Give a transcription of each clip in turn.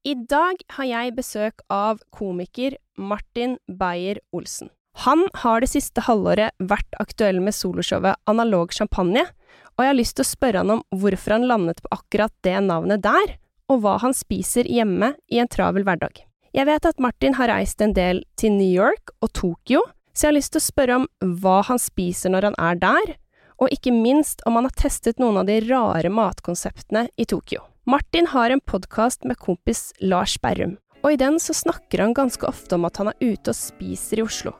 I dag har jeg besøk av komiker Martin Beyer-Olsen. Han har det siste halvåret vært aktuell med soloshowet Analog champagne, og jeg har lyst til å spørre han om hvorfor han landet på akkurat det navnet der, og hva han spiser hjemme i en travel hverdag. Jeg vet at Martin har reist en del til New York og Tokyo, så jeg har lyst til å spørre om hva han spiser når han er der, og ikke minst om han har testet noen av de rare matkonseptene i Tokyo. Martin har en podkast med kompis Lars Berrum, og i den så snakker han ganske ofte om at han er ute og spiser i Oslo,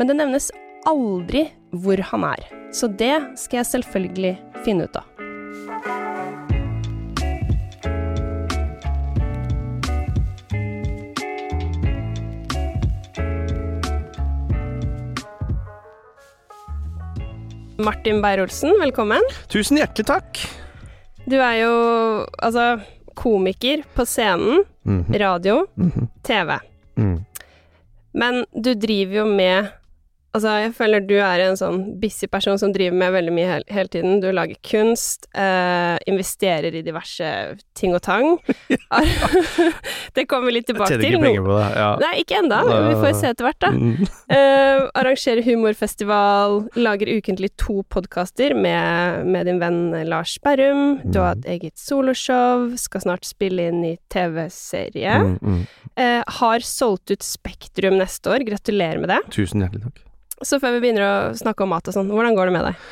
men det nevnes aldri hvor han er, så det skal jeg selvfølgelig finne ut av. Martin Beyer-Olsen, velkommen. Tusen hjertelig takk. Du er jo altså komiker på scenen, Mhm, radio, mhm, TV. mhm. Men du driver jo med Altså, jeg føler du er en sånn busy person som driver med veldig mye hele, hele tiden. Du lager kunst, eh, investerer i diverse ting og tang. det kommer vi litt tilbake til. tjener ikke penger på det. Ja. Nei, ikke ennå. Vi får se etter hvert, da. Mm. Eh, arrangerer humorfestival, lager ukentlig to podkaster med, med din venn Lars Berrum. Du har hatt et eget soloshow, skal snart spille inn i TV-serie. Mm, mm. Eh, har solgt ut Spektrum neste år, gratulerer med det. Tusen hjertelig takk. Så før vi begynner å snakke om mat og sånn, hvordan går det med deg?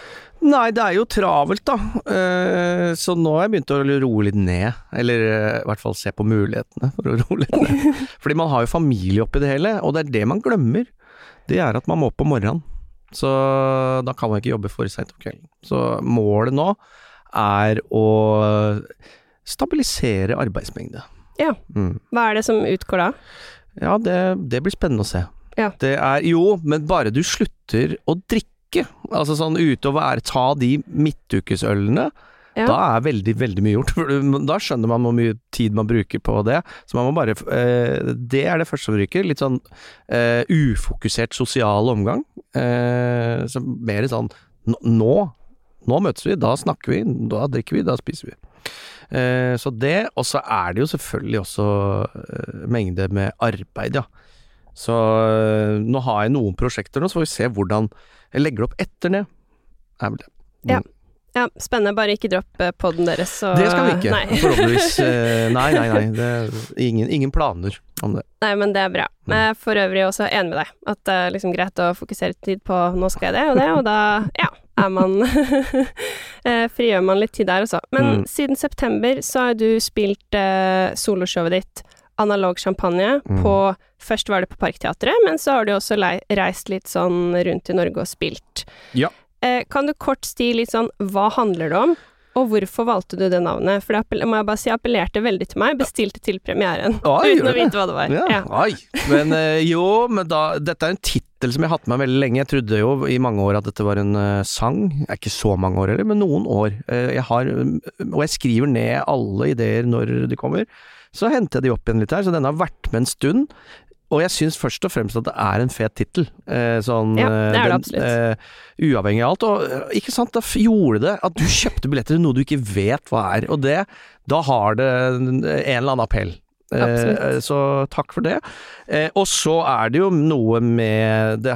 Nei, det er jo travelt, da. Eh, Så nå har jeg begynt å roe litt ned. Eller eh, i hvert fall se på mulighetene for å roe litt ned. Fordi man har jo familie oppi det hele, og det er det man glemmer. Det er at man må opp om morgenen. Så da kan man ikke jobbe for seint om kvelden. Så målet nå er å stabilisere arbeidsmengde. Ja. Mm. Hva er det som utgår da? Ja, det, det blir spennende å se. Ja. Det er jo, men bare du slutter å drikke, altså sånn utover ta de midtukesølene, Ja. da er veldig, veldig mye gjort. Da skjønner man hvor mye tid man bruker på det. Så man må bare eh, Det er det første som ryker. Litt sånn eh, ufokusert sosial omgang. Eh, så mer sånn Nå, nå møtes vi, da snakker vi, da drikker vi, da spiser vi. Eh, så det, og så er det jo selvfølgelig også eh, mengde med arbeid, ja. Så eh, nå har jeg noen prosjekter nå, så får vi se hvordan jeg legger opp etter det. Er vel det. Ja. Ja, spennende. Bare ikke dropp poden podden deres, så Det skal vi ikke, Nei. forhåpentligvis. Eh, Nei, nei, nei. Det er ingen, ingen planer om det. Nei, men det er bra. Mm. Jeg er for øvrig også enig med deg. At det er liksom greit å fokusere tid på nå skal jeg det og det, og da, ja, er man eh, Frigjør man litt tid der også. Men Mm. siden september så har du spilt uh, soloshowet ditt Analog champagne Mm. på Først var det på Parkteatret, men så har du også reist litt sånn rundt i Norge og spilt. Ja. Eh, kan du kort si litt sånn hva handler det om? Og hvorfor valgte du det navnet? For det må jeg bare si appellerte veldig til meg. Bestilte til premieren. Oi, uten å vite hva det var. Ja, Ja. Oi. Men eh, jo, men da Dette er en tittel som jeg har hatt med meg veldig lenge. Jeg trodde jo i mange år at dette var en uh, sang. Det er ikke så mange år heller, men noen år. Uh, jeg har Og jeg skriver ned alle ideer når de kommer. Så henter jeg de opp igjen litt her, så denne har vært med en stund. Og jeg syns først og fremst at det er en fet tittel. Eh, sånn Ja, det er det eh, absolutt. eh, uavhengig av alt. Og ikke sant, da gjorde det at du kjøpte billetter til noe du ikke vet hva er. Og det, da har det en eller annen appell. Eh, Absolutt. så takk for det. Eh, og så er det jo noe med Det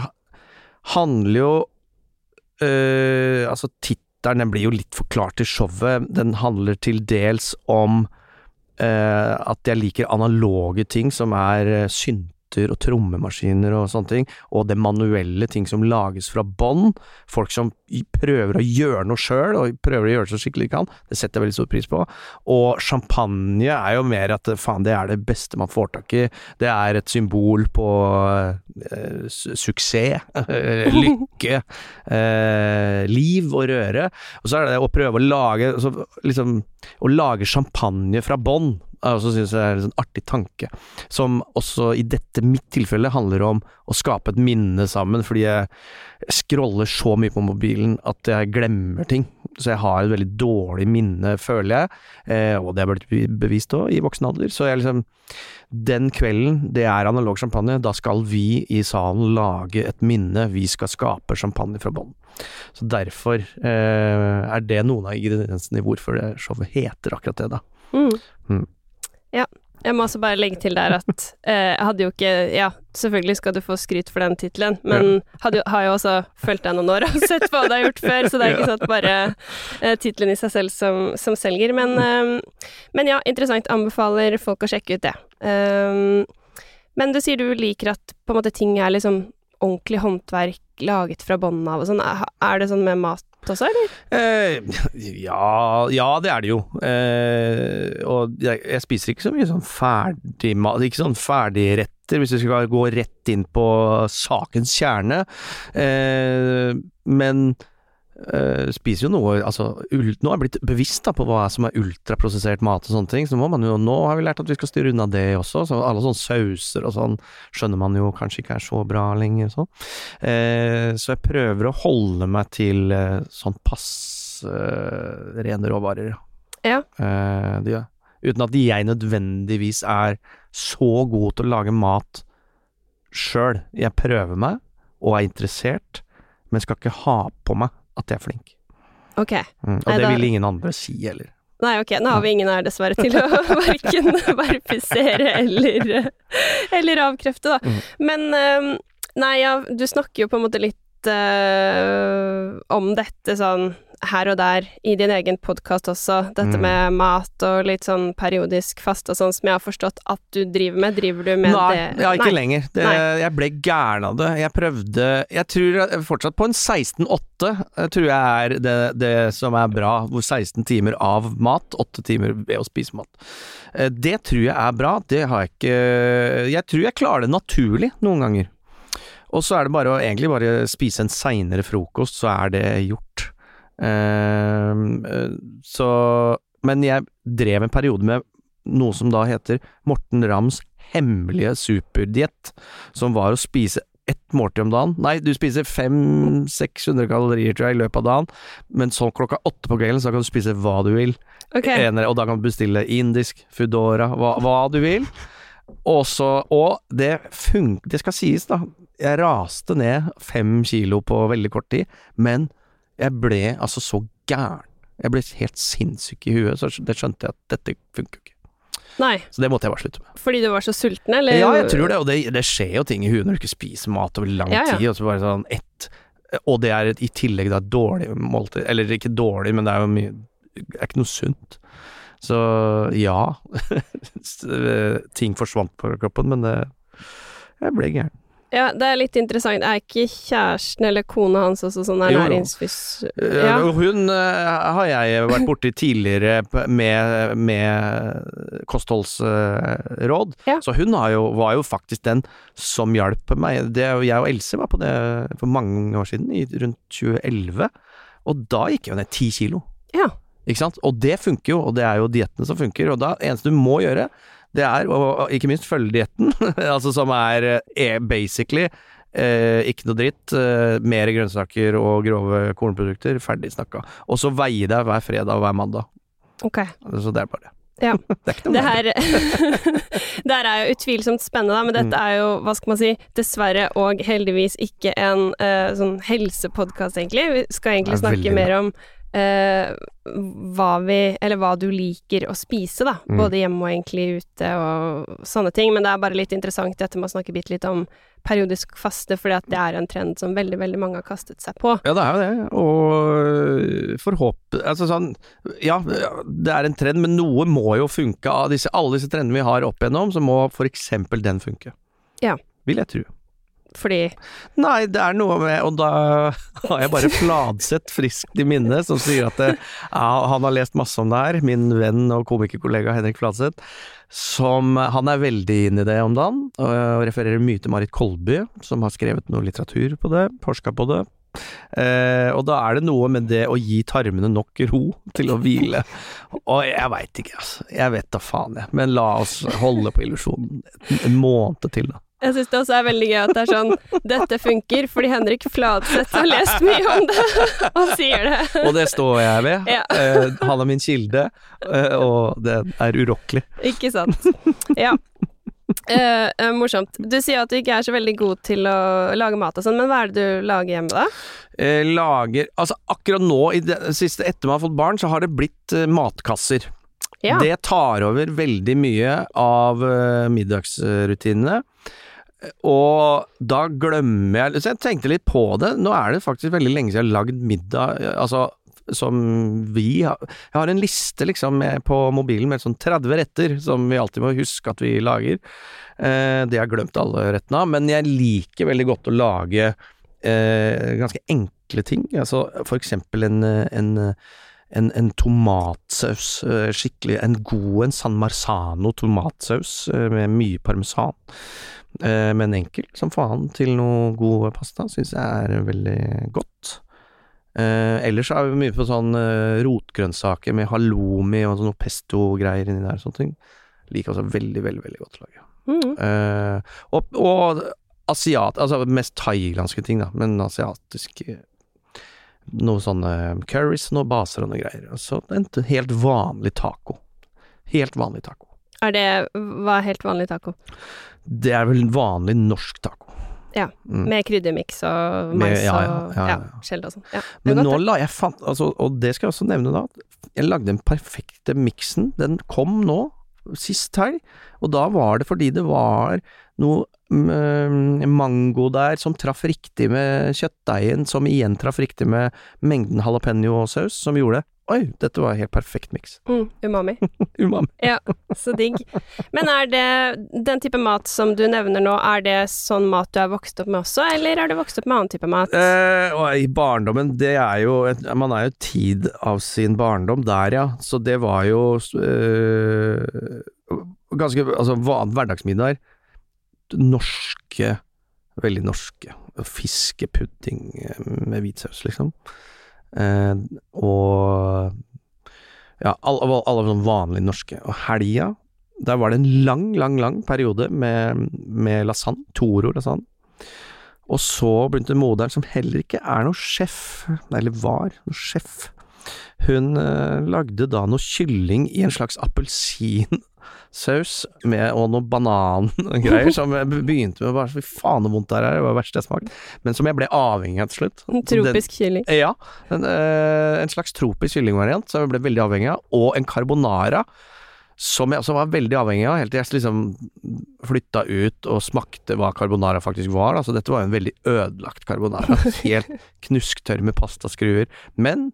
handler jo eh, Altså, tittelen den blir jo litt forklart i showet. Den handler til dels om eh, at jeg liker analoge ting som er eh, synter og trommemaskiner og sånne ting, og det manuelle ting som lages fra bånn. Folk som prøver å gjøre noe sjøl, og prøver å gjøre det så skikkelig de kan. Det setter jeg veldig stor pris på. Og champagne er jo mer at faen, det er det beste man får tak i. Det er et symbol på eh, suksess, eh, lykke, eh, liv og røre. Og så er det å prøve å lage så, liksom, Å lage champagne fra bånn. Er også synes jeg er en sånn artig tanke. Som også i dette mitt tilfelle handler om å skape et minne sammen, fordi jeg scroller så mye på mobilen at jeg glemmer ting. Så jeg har et veldig dårlig minne, føler jeg, eh, og det er blitt bevist òg i voksen alder. Så jeg liksom Den kvelden det er analog champagne, da skal vi i salen lage et minne. Vi skal skape champagne fra bånn. Så derfor eh, er det noen av ingrediensene i hvorfor det showet heter akkurat det, da. Mm. Mm. Ja. Jeg må også bare legge til der at eh, jeg hadde jo ikke Ja, selvfølgelig skal du få skryt for den tittelen, men hadde har jo også fulgt deg noen år og sett hva du har gjort før, så det er ikke sånn at bare eh, tittelen i seg selv som, som selger. Men, eh, men ja, interessant. Anbefaler folk å sjekke ut det. Um, men du sier du liker at på en måte ting er liksom ordentlig håndverk laget fra bånn av og sånn. Er det sånn med mat også, eller? Eh, ja, ja, det er det jo. Eh, og jeg, jeg spiser ikke så mye sånn ferdigmat, ikke sånn ferdigretter, hvis vi skal gå rett inn på sakens kjerne. Eh, men eh, spiser jo noe Altså, ult, nå er jeg blitt bevisst da på hva som er ultraprosessert mat og sånne ting, så må man jo Nå har vi lært at vi skal styre unna det også, så alle sånne sauser og sånn skjønner man jo kanskje ikke er så bra lenger Så, uh, så jeg prøver å holde meg til uh, sånn pass eh, rene råvarer. Ja. Eh, det, uten at jeg nødvendigvis er så god til å lage mat sjøl. Jeg prøver meg, og er interessert, men skal ikke ha på meg at jeg er flink. Ok. Mm, og Nei, det da- vil ingen andre si heller. Nei, ok. Nå har vi ingen her, dessverre, til å verken verifisere eller, eller avkrefte, da. Mm. Men eh, Nei, ja, du snakker jo på en måte litt uh, om dette sånn her og der i din egen podkast også, dette Mm. med mat og litt sånn periodisk fast og sånn, som jeg har forstått at du driver med. Driver du med Nei, det? ja, ikke Nei. lenger. Det, jeg ble gæren av det. Jeg prøvde Jeg tror jeg- fortsatt på en 16-8, eh, tror jeg er det, det som er bra. Hvor 16 timer av mat, 8 timer ved å spise mat. Eh, Det tror jeg er bra. Det har jeg ikke Jeg tror jeg klarer det naturlig noen ganger. Og så er det bare å egentlig bare spise en seinere frokost, så er det gjort. Ehm, eh, så Men jeg drev en periode med noe som da heter Morten Rams hemmelige superdiett, som var å spise ett måltid om dagen. Nei, du spiser 500-600 kalorier, tror jeg, i løpet av dagen, men så klokka åtte på kvelden så kan du spise hva du vil. Okay. Enere, og da kan du bestille indisk, foodora, hva, hva du vil. Også, Og det fun... Det skal sies, da. Jeg raste ned fem kilo på veldig kort tid, men jeg ble altså så gæren. Jeg ble helt sinnssyk i huet, så det skjønte jeg at dette funker ikke. Nei, Så det måtte jeg bare slutte med. fordi du var så sulten, eller? Ja, jeg tror det, og det, det skjer jo ting i huet når du ikke spiser mat over lang Ja, ja. tid, og så bare sånn ett Og det er et, i tillegg da dårlig måltid, eller ikke dårlig, men det er jo mye Det er ikke noe sunt. Så ja, ting forsvant på kroppen, men det Jeg ble gæren. Ja, det er litt interessant. Er ikke kjæresten eller kona hans også sånn jo. ernæringsfys... Eh, Ja. Hun eh, har jeg vært borti tidligere med, med kostholdsråd, Ja. så hun har jo, var jo faktisk den som hjalp meg. Det, jeg og Else var på det for mange år siden, i rundt 2011, og da gikk jeg ned ti kilo. Ja. Ikke sant? Og det funker jo, og det er jo diettene som funker, og da eneste du må gjøre, det er å ikke minst følge dietten, altså som er er basically eh, ikke noe dritt, eh, mer grønnsaker og grove kornprodukter, ferdig snakka. Og så veie deg hver fredag og hver mandag. Ok. Så det er bare det. Ja. Det er ikke noe Det her Det her er jo utvilsomt spennende, da, men dette Mm. er jo, hva skal man si, dessverre og heldigvis ikke en uh, sånn helsepodkast, egentlig. Vi skal egentlig snakke mer om eh, hva vi Eller hva du liker å spise, da. Mm. Både hjemme og egentlig ute og sånne ting. Men det er bare litt interessant dette med å snakke bitte litt om periodisk faste, fordi at det er en trend som veldig, veldig mange har kastet seg på. Ja, det er jo det, og forhåp... Altså sånn Ja, det er en trend, men noe må jo funke. Av disse, alle disse trendene vi har opp igjennom, så må for eksempel den funke. Ja. Vil jeg tro. Fordi Nei, det er noe med Og da har jeg bare Fladseth friskt i minne, som sier at det, ja, han har lest masse om det her. Min venn og komikerkollega Henrik Fladseth. Som Han er veldig inn i det om dagen, og refererer mye til Marit Kolby, som har skrevet noe litteratur på det, forska på det. Eh, og da er det noe med det å gi tarmene nok ro til å hvile. Og jeg veit ikke, altså. Jeg vet da faen, jeg. Men la oss holde på illusjonen en, måned til, da. Jeg syns det også er veldig gøy at det er sånn Dette funker fordi Henrik Fladseth har lest mye om det, og sier det. Og det står jeg ved. Ja. Eh, han er min kilde, eh, og det er urokkelig. Ikke sant. Ja. Eh, eh, morsomt. Du sier at du ikke er så veldig god til å lage mat og sånn, men hva er det du lager hjemme da? Eh, lager Altså, akkurat nå, i det siste etter man har fått barn, så har det blitt matkasser. Ja. Det tar over veldig mye av middagsrutinene. Og da glemmer jeg Så jeg tenkte litt på det. Nå er det faktisk veldig lenge siden jeg har lagd middag, altså som vi har Jeg har en liste liksom med, på mobilen med sånn 30 retter som vi alltid må huske at vi lager. Eh, det har jeg glemt alle rettene av, men jeg liker veldig godt å lage eh, ganske enkle ting. Altså for eksempel en, en en, en, tomatsaus, eh, skikkelig en god en San Marzano tomatsaus eh, med mye parmesan. Men enkel som faen til noe god pasta, syns jeg er veldig godt. Eh, ellers er vi mye på sånn eh, rotgrønnsaker med halloumi og noe pesto-greier inni der. Sånne ting. Liker også veldig, veldig veldig godt å lage. Mm. Eh, og, og asiat... Altså mest thailandske ting, da, men asiatisk Noe sånne curries, noe baser og noe greier. Så en helt vanlig taco. Helt vanlig taco. Er det Hva er helt vanlig taco? Det er vel vanlig norsk taco. Ja, mm. med kryddermiks og mais ja, ja, ja, ja, og skjell og sånn. Men godt, nå la jeg fant, altså, og det skal jeg også nevne da, jeg lagde den perfekte miksen. Den kom nå, sist helg, og da var det fordi det var noe mm, mango der som traff riktig med kjøttdeigen, som igjen traff riktig med mengden jalapeño-saus, som gjorde det Oi, dette var en helt perfekt miks. Mm, umami. umami. Ja, så digg. Men er det den type mat som du nevner nå, er det sånn mat du er vokst opp med også, eller er du vokst opp med annen type mat? Eh, I barndommen, det er jo Man er jo tid av sin barndom der, ja. Så det var jo eh, ganske Altså hverdagsmiddag. Norske, veldig norske. Fiskepudding med hvit saus, liksom. Eh, og ja, alle, alle vanlige norske. Og helga, der var det en lang, lang, lang periode med, med lasagne. Toro lasagne. Og så begynte moderen, som heller ikke er noe sjef, eller var noe sjef, hun eh, lagde da noe kylling i en slags appelsin saus med, og noe banangreier som jeg begynte med bare Fy faen så vondt det her det var det verste jeg smakte. Men som jeg ble avhengig av til slutt. En tropisk kylling? Ja. En, øh, en slags tropisk kyllingvariant som jeg ble veldig avhengig av. Og en carbonara som jeg også var veldig avhengig av, helt til jeg liksom flytta ut og smakte hva carbonara faktisk var. Altså, dette var en veldig ødelagt carbonara. Helt knusktørr med pastaskruer. Men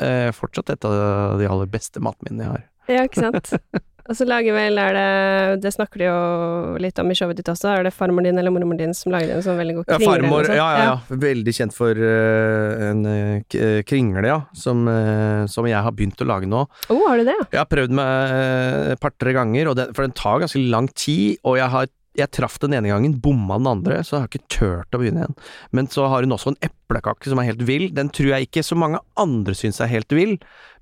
eh, fortsatt et av de aller beste matminnene jeg har. Ja, ikke sant. Og så lager vel, er det Det snakker de jo litt om i showet ditt også. Er det farmor din eller mormor din som lager en sånn veldig god kringle? Ja, farmor, ja, ja, ja, Veldig kjent for uh, en uh, kringle, ja. Som, uh, som, jeg har begynt å lage nå. Oh, har du det? Jeg har prøvd meg et par-tre ganger, det, for den tar ganske lang tid. Og jeg har jeg traff den ene gangen, bomma den andre, så jeg har ikke turt å begynne igjen. Men så har hun også en eplekake som er helt vill. Den tror jeg ikke så mange andre syns er helt vill,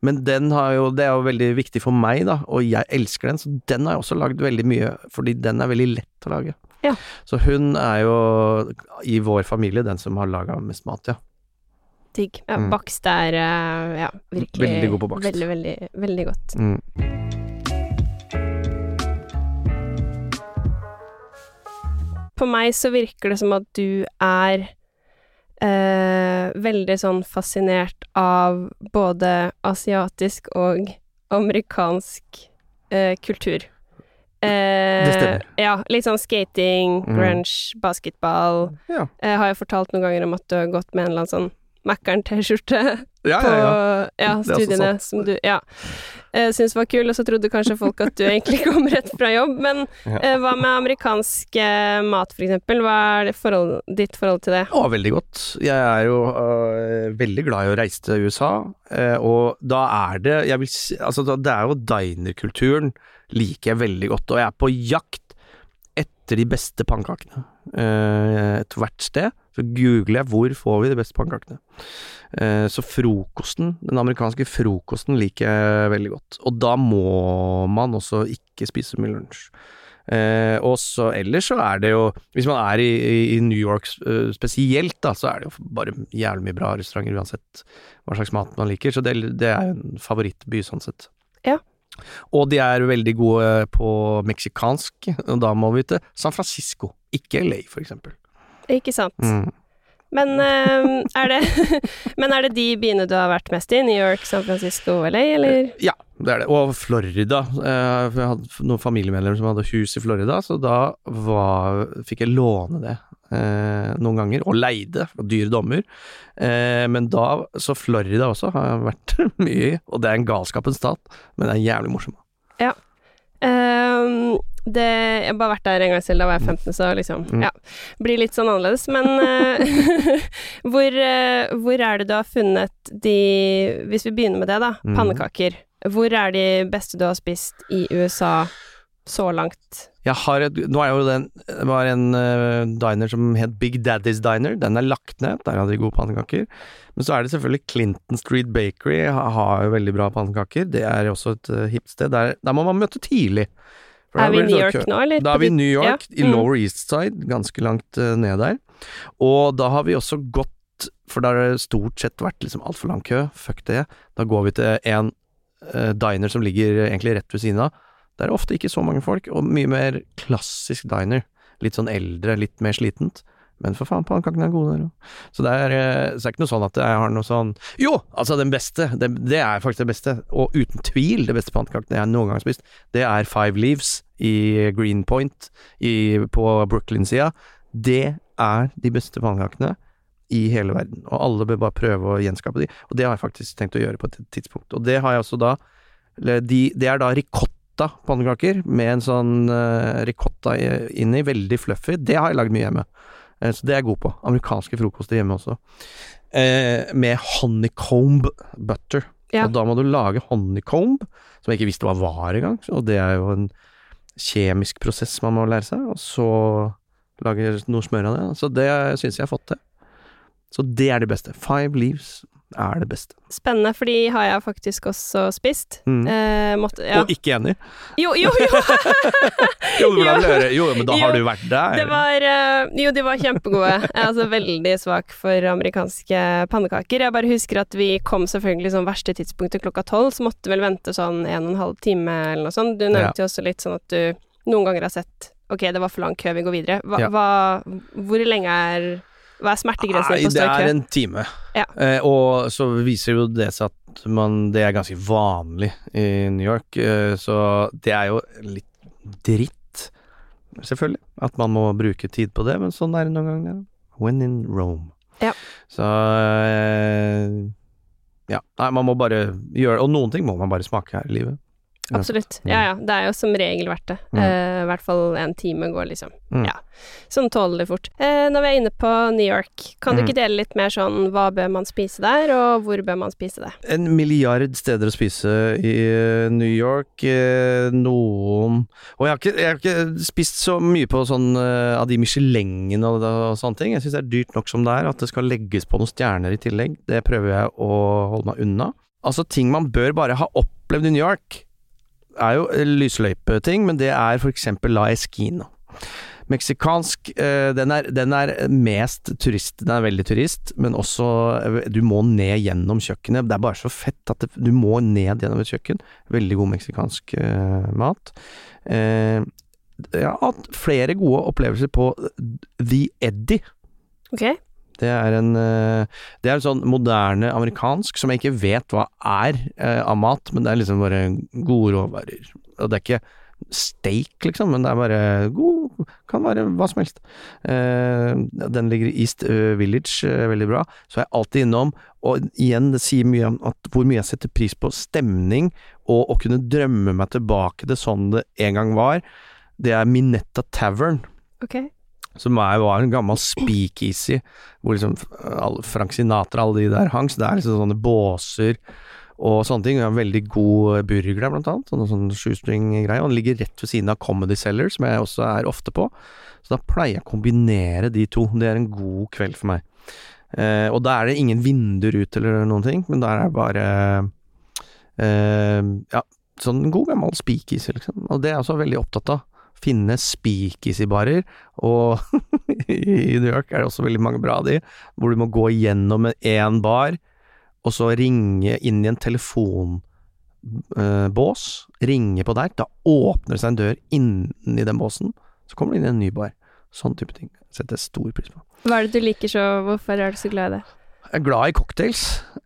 men den har jo, det er jo veldig viktig for meg, da, og jeg elsker den, så den har jeg også lagd veldig mye, fordi den er veldig lett å lage. Ja. Så hun er jo i vår familie den som har laga mest mat, ja. Digg. Ja, mm. bakst er eh, ja, virkelig Veldig god på bakst. Veldig, veldig, veldig godt. Mm. På meg så virker det som at du er eh, veldig sånn fascinert av både asiatisk og amerikansk eh, kultur. Eh, det stemmer. Ja, litt sånn skating, mm. grunge, basketball. Ja. Jeg har jo fortalt noen ganger om at du har gått med en eller annen sånn Mækkern-T-skjorte ja, på ja, ja, studiene som du ja, uh, syntes var kul, og så trodde kanskje folk at du egentlig kom rett fra jobb. Men uh, hva med amerikansk uh, mat, eksempel? Hva er forhold, ditt forhold til det? Å, veldig godt. Jeg er jo uh, veldig glad i å reise til USA, og da er det jeg vil Altså, det er jo dinerkulturen liker jeg veldig godt, og jeg er på jakt etter de beste pannekakene ethvert sted så googler jeg hvor får vi de beste pannekakene. Eh, så frokosten, den amerikanske frokosten, liker jeg veldig godt. Og da må man også ikke spise mye lunsj. Eh, og så ellers så er det jo Hvis man er i, i New York uh, spesielt, da, så er det jo bare jævlig mye bra restauranter uansett hva slags mat man liker. Så det, det er en favorittby sånn sett. Ja. Og de er veldig gode på meksikansk, og da må vi til San Francisco, ikke LA for eksempel. Ikke sant. Mm. Men, eh, er det, men er det de byene du har vært mest i? New York, San Francisco, LA, eller? Ja, det er det. Og Florida. Eh, Jeg hadde noen familiemedlemmer som hadde hus i Florida, så da var, fikk jeg låne det eh, noen ganger. Og leide, og dyre dommer. Eh, men da Så Florida også har vært mye og det er en galskapens stat, men det er jævlig morsom. Um, det, jeg har bare vært der en gang selv, da var jeg 15, så liksom Mm. Ja. Blir litt sånn annerledes. Men uh, hvor, uh, hvor er det du har funnet de Hvis vi begynner med det, da. Mhm. Pannekaker. Hvor er de beste du har spist i USA så langt? Jeg har et, nå er jo den Det var en uh, diner som het Big Daddy's Diner. Den er lagt ned. Der hadde de gode pannekaker. Men så er det selvfølgelig Clinton Street Bakery. Har, Har jo veldig bra pannekaker. Det er også et uh, hipt sted. Der, der må man møte tidlig. Er vi i New sånn York nå, eller? Da er vi i New York, Ja. i Mm. Lower East Side, ganske langt uh, ned der. Og da har vi også gått, for da har det stort sett vært liksom altfor lang kø, fuck det. Da går vi til en diner som ligger egentlig rett ved siden av. Der er ofte ikke så mange folk, og mye mer klassisk diner. Litt sånn eldre, litt mer slitent. Men for faen, pannekakene er gode der òg. Så det er, eh, så det er ikke noe sånn at jeg har noe sånn Jo, altså den beste, det, det er faktisk det beste, og uten tvil det beste pannekakene jeg noen gang har spist, det er Five Leaves i Greenpoint i, på Brooklyn-sida. Det er de beste pannekakene i hele verden, og alle bør bare prøve å gjenskape de, og det har jeg faktisk tenkt å gjøre på et tidspunkt. Og det har jeg også da eller de, Det er da ricotta-pannekaker med en sånn eh, ricotta inni, veldig fluffy. Det har jeg lagd mye hjemme. Eh, så det er jeg god på. Amerikanske frokoster hjemme også. Eh, med honeycomb butter. Ja. Og da må du lage honeycomb, som jeg ikke visste hva var engang. Og det er jo en kjemisk prosess man må lære seg, og så lage noe smør av det. Så det syns jeg har fått til. Så det er det beste. Five Leaves er det beste. Spennende, for de har jeg faktisk også spist. Mm. Eh, måtte, ja. Og ikke enig? Jo, jo, jo! Jo, jo, men da har du vært der. Det var eh, Jo, de var kjempegode. Jeg er altså veldig svak for amerikanske pannekaker. Jeg bare husker at vi kom selvfølgelig som verste tidspunktet klokka tolv, så måtte vel vente sånn en og en halv time eller noe sånt. Du nevnte jo også litt sånn at du noen ganger har sett Ok, det var for lang kø, vi går videre. Hva, Ja. hva Hvor lenge er Hva er smertegrensen Nei, på å det er en time. Ja. Eh, og så viser jo det seg at man, det er ganske vanlig i New York, eh, så det er jo litt dritt, selvfølgelig, at man må bruke tid på det, men sånn er det noen ganger. When in Rome. Ja. Så eh, ja, nei, man må bare gjøre Og noen ting må man bare smake her i livet. Absolutt. Ja ja, det er jo som regel verdt det. Mm. Eh, I hvert fall en time går, liksom. Mm. Ja. Sånn tålelig fort. Eh, når vi er inne på New York, kan du Mm. ikke dele litt mer sånn hva bør man spise der, og hvor bør man spise det? En milliard steder å spise i eh, New York. eh, Noen Og jeg har ikke, jeg har ikke spist så mye på sånn eh, av de Michelengene og, og sånne ting. Jeg syns det er dyrt nok som det er. At det skal legges på noen stjerner i tillegg, det prøver jeg å holde meg unna. Altså, ting man bør bare ha opplevd i New York, er jo eh, lysløypeting, men det er eksempel La Esquina. Meksikansk, eh, den, er, den er mest turist, den er veldig turist, men også eh, Du må ned gjennom kjøkkenet. Det er bare så fett at det, du må ned gjennom et kjøkken. Veldig god meksikansk uh, mat. Uh, jeg har hatt flere gode opplevelser på The Eddie. Ok? Det er en eh, Det er en sånn moderne amerikansk som jeg ikke vet hva er eh, av mat, men det er liksom bare gode råvarer. Og det er ikke steak, liksom, men det er bare god Kan være hva som helst. Eh, den ligger i East Village, veldig bra. Så er jeg alltid innom, og igjen, det sier mye om hvor mye jeg setter pris på stemning, og å kunne drømme meg tilbake til sånn det en gang var. Det er Minetta Tavern Ok. Som er, var en gammel speakeasy, hvor liksom Frank Sinatra alle de der hang, så det er liksom sånne båser og sånne ting. Og en veldig god burger der, blant annet, sånn, sånn shoestring-greie, og den ligger rett ved siden av Comedy Cellar, som jeg også er ofte på, så da pleier jeg å kombinere de to, det er en god kveld for meg. Eh, og da er det ingen vinduer ut eller noen ting, men da er det bare eh, ja, sånn god gammel speakeasy, liksom, og det er jeg også veldig opptatt av finne speakeasy-barer, og i New York er det også veldig mange bra av de, hvor du må gå gjennom én bar, og så ringe inn i en telefonbås, ringe på der, da åpner det seg en dør inni den båsen, så kommer du inn i en ny bar. Sånn type ting setter jeg stor pris på. Hva er det du liker så Hvorfor er du så glad i det? Jeg er glad i cocktails,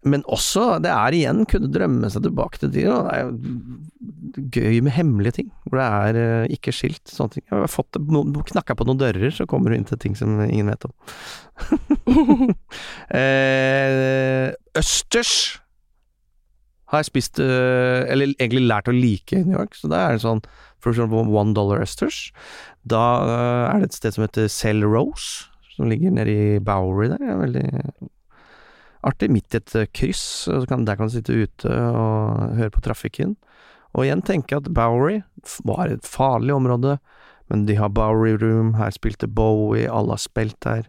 men også, det er igjen, kunne drømme seg tilbake til tida. Det er jo gøy med hemmelige ting, hvor det er eh, ikke skilt. Sånne ting. Jeg har fått knakka på noen dører, så kommer du inn til ting som ingen vet om. eh, østers har jeg spist, eh, eller egentlig lært å like i New York, så da er det sånn for eksempel One Dollar Østers. Da eh, er det et sted som heter Cell Rose, som ligger nede i Bowery der. Det er veldig artig, midt i et eh, kryss. der kan du sitte ute og høre på trafikken. Og igjen tenke at Bowery var et farlig område, men de har Bowery Room, her spilte Bowie, alle har spilt der.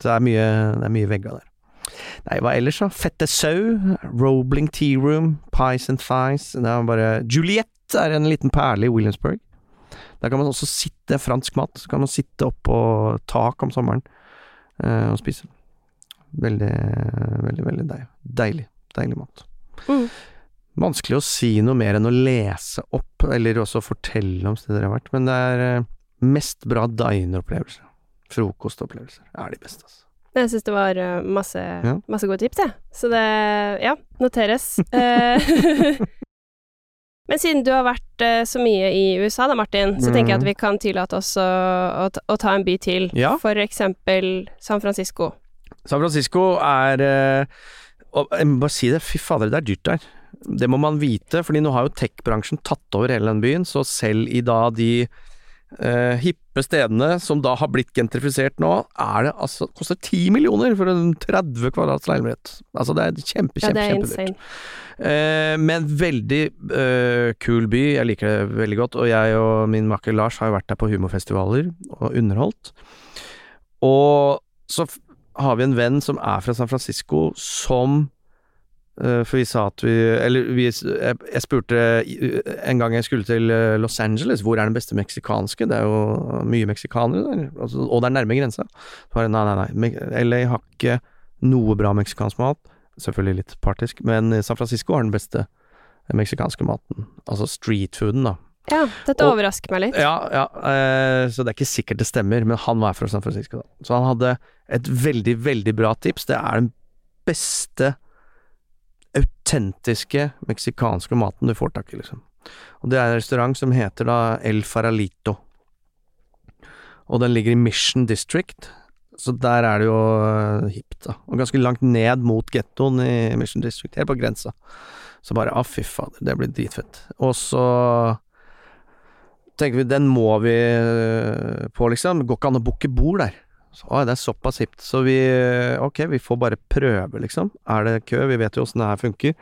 Så det er mye, det mye vegger der. Nei, hva ellers, da? Fette sau, Robling Tea Room, Pies and Thighs Det er bare Juliette er en liten perle i Williamsburg. Der kan man også sitte, fransk mat, så kan man sitte oppå tak om sommeren eh, og spise. Veldig, veldig, veldig deilig. Deilig, deilig mat. Mm. Vanskelig å si noe mer enn å lese opp, eller også fortelle om steder jeg har vært, men det er eh, mest bra dineropplevelser. Frokostopplevelser er de beste, altså. Jeg syns det var uh, masse, Ja. masse gode tips, jeg. Så det ja, noteres. Eh, Men siden du har vært eh, så mye i USA da, Martin, så tenker jeg at vi kan tillate oss å, å, ta- å ta en by til. Ja. For eksempel San Francisco. San Francisco er eh, Jeg må bare si det, fy fader, det er dyrt der. Det må man vite, fordi nå har jo tech-bransjen tatt over hele den byen, så selv i da de eh, hippe stedene som da har blitt gentrifisert nå, er det altså koster 10 millioner for en 30 kvadrats leilighet. Altså det er kjempe, kjempe, ja, kjempedyrt. Eh, men veldig eh, kul by, jeg liker det veldig godt. Og jeg og min makker Lars har jo vært der på humorfestivaler og underholdt. Og så har vi en venn som er fra San Francisco, som eh, For vi sa at vi Eller vi, jeg, jeg spurte en gang jeg skulle til eh, Los Angeles, hvor er den beste meksikanske? Det er jo mye meksikanere der, altså, og det er nærme grensa. Bare nei, nei, nei, LA har ikke noe bra meksikansk mat. Selvfølgelig litt partisk, men San Francisco har den beste meksikanske maten. Altså streetfooden, da. Ja, dette Og- overrasker meg litt. Ja, ja, eh, så det er ikke sikkert det stemmer, men han var fra San Francisco, da. Så han hadde et veldig, veldig bra tips. Det er den beste autentiske meksikanske maten du får tak i, liksom. Og det er en restaurant som heter da El Faralito. Og den ligger i Mission District, så der er det jo eh, hipt, da. Og ganske langt ned mot gettoen i Mission District, helt på grensa. Så bare, ah, fy fader, det blir dritfett. Og så tenker vi, den må vi eh, på, liksom. Går ikke an å booke bord der. Så, å, det er såpass hipt. Så vi, eh, ok, vi får bare prøve, liksom. Er det kø? Vi vet jo åssen det her funker.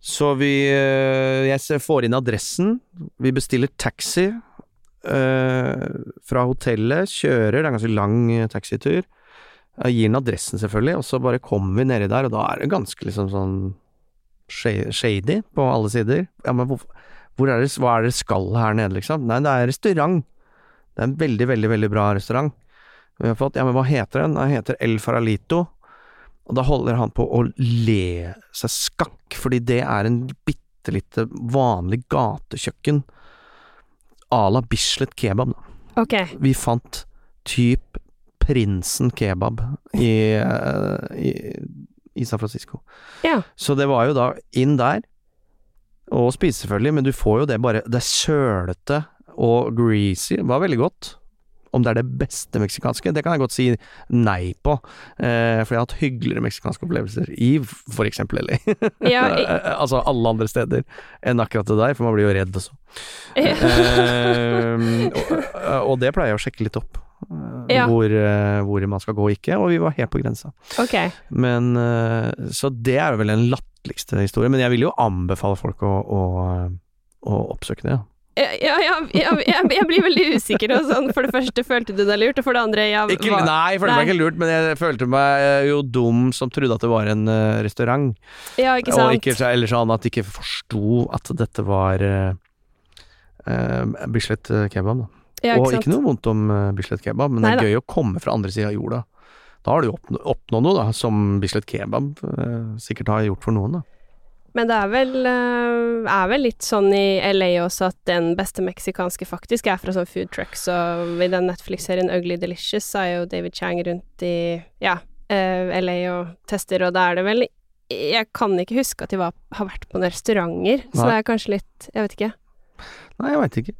Så vi, eh, jeg får inn adressen. Vi bestiller taxi eh, fra hotellet, kjører, det er en ganske lang taxitur. Jeg gir den adressen, selvfølgelig, og så bare kommer vi nedi der, og da er det ganske liksom sånn shady på alle sider. Ja, men hvorfor hvor er det, hva er det skal her nede, liksom? Nei, det er restaurant. Det er en veldig, veldig, veldig bra restaurant. Vi har fått, ja, men hva heter den? Den heter El Faralito. Og da holder han på å le seg skakk, fordi det er en bitte lite vanlig gatekjøkken à la Bislett kebab. Okay. Ok. Vi fant typ Prinsen kebab i, eh, i, i San Francisco. Ja. Så det var jo da inn der, og spise selvfølgelig, men du får jo det bare Det er sølete og greasy. Var veldig godt. Om det er det beste meksikanske, det kan jeg godt si nei på. Eh, for jeg har hatt hyggeligere meksikanske opplevelser i for eksempel LA. Ja, jeg... altså alle andre steder enn akkurat det der, for man blir jo redd også. Ja. Eh, og, og det pleier jeg å sjekke litt opp. eh, Ja. Hvor, eh, hvor man skal gå og ikke, og vi var helt på grensa. Okay. Men eh, Så det er vel den latterligste historie. Men jeg vil jo anbefale folk å, å, å oppsøke det. Ja. Ja, ja, ja, jeg, jeg blir veldig usikker. Og sånn. For det første, følte du deg lurt? Og for det andre, jeg, Ikke, var, nei, jeg følte meg ikke lurt, men jeg følte meg eh, jo dum som trodde at det var en uh, restaurant. ja, ikke Og ikke, så- eller sånn at de ikke forsto at dette var uh, Bislett kebab. Da. ja, og ikke sant? ikke noe vondt om uh, Bislett kebab, men det er gøy å komme fra andre sida av jorda. Da har du oppnå- oppnådd noe, da, som Bislett kebab eh, sikkert har gjort for noen. da. Men det er vel, eh, er vel litt sånn i LA også at den beste meksikanske faktisk er fra sånn food trucks, og i den Netflix-serien Ugly Delicious så er jo David Chang rundt i ja, eh, LA og tester, og da er det vel Jeg kan ikke huske at de var, har vært på noen restauranter, så Nei. det er kanskje litt Jeg vet ikke. Nei, jeg veit ikke.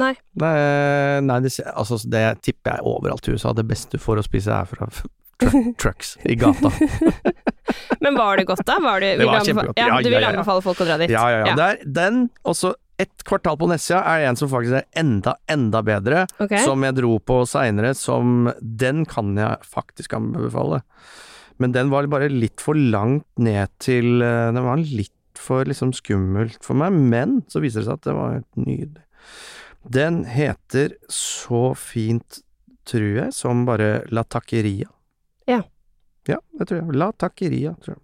Nei. Det, er- nei, det, altså, det tipper jeg overalt i USA. Det beste du får å spise er fra trucks i gata. Men var det godt, da? Var det, vil var kjempegodt. Ja, Ja, du vil ja, ja. anbefale folk å dra dit? Ja, ja, ja. Det er den, og så et kvartal på nettsida er en som faktisk er enda, enda bedre. okay. Som jeg dro på seinere, som Den kan jeg faktisk anbefale. Men den var bare litt for langt ned til eh, Den var litt for liksom skummelt for meg, men så viser det seg at det var helt nydelig. Den heter så fint, tror jeg, som bare La Taqueria. Ja. Ja, det tror jeg. La Taqueria, tror jeg.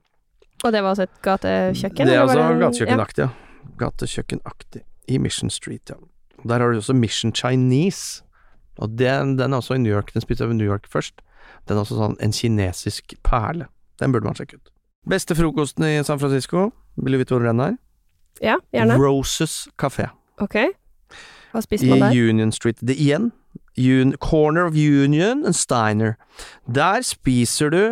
Og det var altså et gatekjøkken? Det er altså en- gatekjøkkenaktig, ja. Gatekjøkkenaktig. I Mission Street, ja. Der har du også Mission Chinese. Og den, den er også i New York. Den spiste i New York først. Den er også sånn en kinesisk perle. Den burde man sjekke ut. Beste frokosten i San Francisco, vil du vite hvor den er? Ja, gjerne. Roses Café. Ok. Hva spiser I man der? Union Street. Det igjen. Un, corner of Union and Steiner. Der spiser du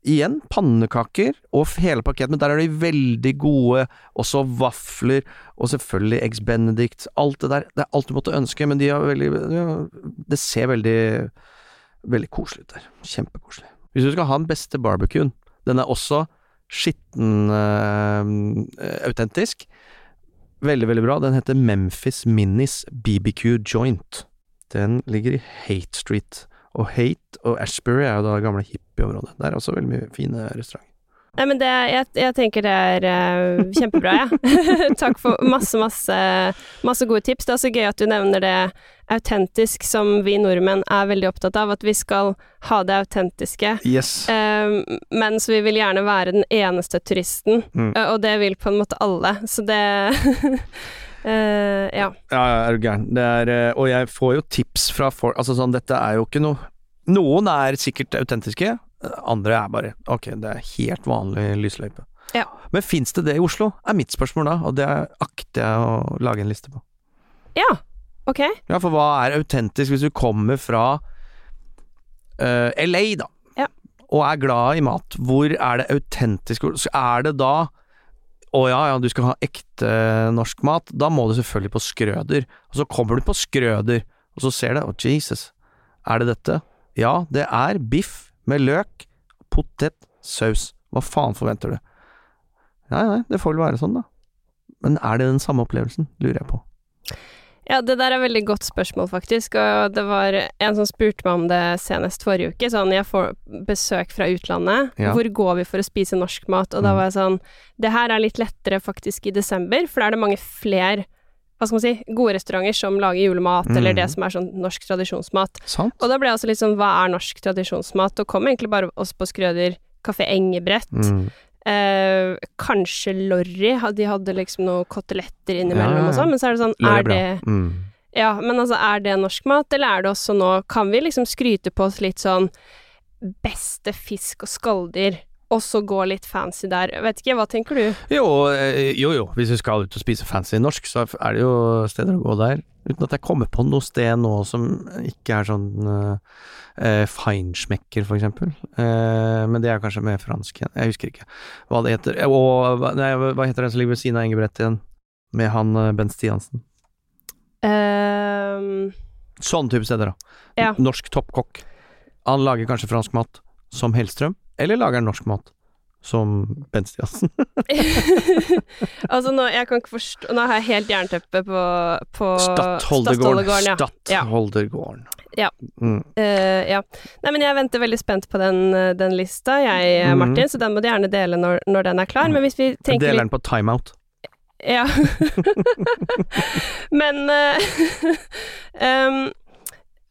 igjen pannekaker og hele pakket, men der er de veldig gode. Også vafler, og selvfølgelig Eggs Benedict. Alt det der. Det er alt du måtte ønske, men de har veldig ja, Det ser veldig Veldig koselig ut der. Kjempekoselig. Hvis du skal ha den beste barbecuen, den er også skitten øh, autentisk. Veldig, veldig bra. Den heter Memphis Minis BBQ Joint. Den ligger i Hate Street. Og Hate og Ashbury er jo da det gamle hippieområdet. Der er også veldig mye fine restauranter. Nei, men det, jeg, jeg tenker det er uh, kjempebra, jeg. Ja. Takk for masse, masse, masse gode tips. Det er også gøy at du nevner det autentisk, som vi nordmenn er veldig opptatt av. At vi skal ha det autentiske. Yes. Uh, mens vi vil gjerne være den eneste turisten, Mm. uh, og det vil på en måte alle. Så det uh, Ja. Ja, er du gæren. Det eh, Og jeg får jo tips fra folk Altså sånn, dette er jo ikke noe Noen er sikkert autentiske, andre er bare Ok, det er helt vanlig lysløype. Ja. Men fins det det i Oslo? Er mitt spørsmål da, og det akter jeg å lage en liste på. Ja, ok. Ja, for hva er autentisk hvis du kommer fra uh, LA, da, Ja. og er glad i mat? Hvor er det autentisk? Er det da å ja, ja, du skal ha ekte norsk mat, da må du selvfølgelig på Skrøder. Og så kommer du på Skrøder, og så ser du å Jesus, er det dette? Ja, det er biff med løk, potet, saus. Hva faen forventer du? Nei, nei, det får vel være sånn, da. Men er det den samme opplevelsen, lurer jeg på. Ja, det der er veldig godt spørsmål, faktisk. Og det var en som spurte meg om det senest forrige uke. Sånn, jeg får besøk fra utlandet. Ja. Hvor går vi for å spise norsk mat? Og da Mm. var jeg sånn Det her er litt lettere faktisk i desember, for da er det mange flere hva skal man si, gode restauranter som lager julemat, Mm. eller det som er sånn norsk tradisjonsmat. Sant? Og da ble jeg også litt sånn Hva er norsk tradisjonsmat? Og kom egentlig bare oss på Skrøder Kafé Engebrett. Mm. Eh, kanskje Lorry. De hadde liksom noen koteletter innimellom Ja, og sånn, men så er det sånn Er det Mm. ja, men altså, er det norsk mat, eller er det også nå Kan vi liksom skryte på oss litt sånn beste fisk og skalldyr, og så gå litt fancy der? Vet ikke, hva tenker du? Jo, eh, jo, jo, hvis du skal ut og spise fancy norsk, så er det jo steder å gå der. Uten at jeg kommer på noe sted nå som ikke er sånn uh, uh, feinschmecker, for eksempel. Eh, men det er kanskje mer fransk igjen. Jeg husker ikke hva det heter. Og nei, hva heter den som ligger ved siden av Engebrett igjen? Med han uh, Bent Stiansen. Um, Sånn type steder, da. Ja. Norsk toppkokk. Han lager kanskje fransk mat som Hellstrøm, eller lager han norsk mat som Bent Stiansen? altså, nå, jeg kan ikke forstå Nå har jeg helt jernteppe på, på Stattholdergården. Ja. Stattholdergården. Ja. Mm. Uh, ja. Nei, men jeg venter veldig spent på den, eh, den lista, jeg, eh, Mhm. Martin, så den må du gjerne dele når, når den er klar. Men hvis vi tenker Deler den på timeout. Ja. Men uh, em,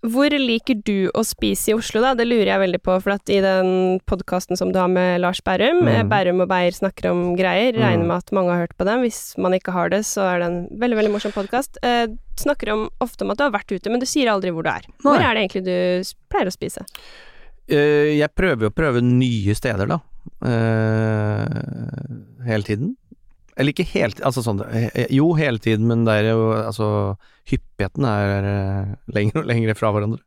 hvor liker du å spise i Oslo, da? Det lurer jeg veldig på, for at i den podkasten som du har med Lars Bærum, Mm. Bærum og Beyer snakker om greier, regner Mm. med at mange har hørt på dem. Hvis man ikke har det, så er det en veldig, veldig morsom podkast. Eh, snakker om, ofte om at du har vært ute, men du sier aldri hvor du er. Hvor Nei. er det egentlig du pleier å spise? Uh, jeg prøver jo å prøve nye steder, da. Uh, hele tiden. Eller ikke helt Altså sånn eh, Jo, hele tiden, men det er jo Altså, hyppigheten er eh, lenger og lenger fra hverandre.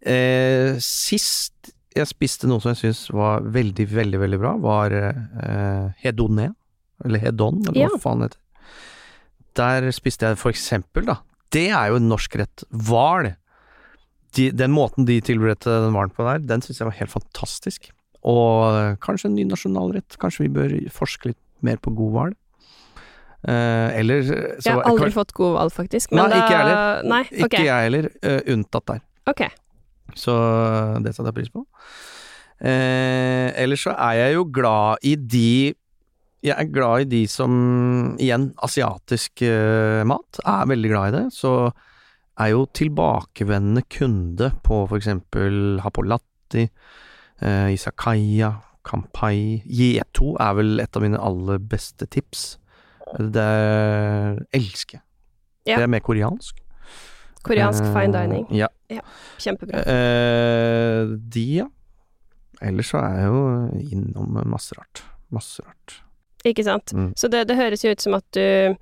Eh, sist jeg spiste noe som jeg syns var veldig, veldig, veldig bra, var eh, hedoné. Eller hedon, eller Ja. hva faen heter. Der spiste jeg for eksempel, da Det er jo en norsk rett. Hval. De, den måten de tilberedte den hvalen på der, den syns jeg var helt fantastisk. Og eh, kanskje en ny nasjonalrett. Kanskje vi bør forske litt mer på god hval. Eh, eller så, Jeg har aldri fått god valg, faktisk. Men Nei, ikke jeg heller. Nei, okay. Ikke jeg heller, uh, unntatt der. Ok. Så det setter jeg pris på. Uh, ellers så er jeg jo glad i de Jeg er glad i de som Igjen, asiatisk eh, mat. Er veldig glad i det. Så er jo tilbakevendende kunde på for eksempel Hapolatti, eh, Isakaya, Kampai Yeto er vel et av mine aller beste tips. Det elsker jeg. Ja. Det er mer koreansk. Koreansk fine Eh, dining. Ja. Kjempebra. Eh, de, ja. Ellers så er jeg jo innom masse rart. Masse rart. Ikke sant. Mm. Så det, det høres jo ut som at du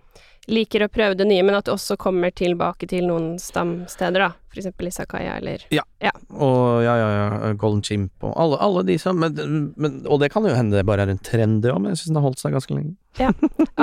liker å prøve det nye, men at du også kommer tilbake til noen stamsteder, da. For eksempel Isakaya, eller Og ja, ja, ja, Golden Chimp og alle, alle de som men, men, Og det kan jo hende det bare er en trend, det òg, men jeg syns den har holdt seg ganske lenge. Ja,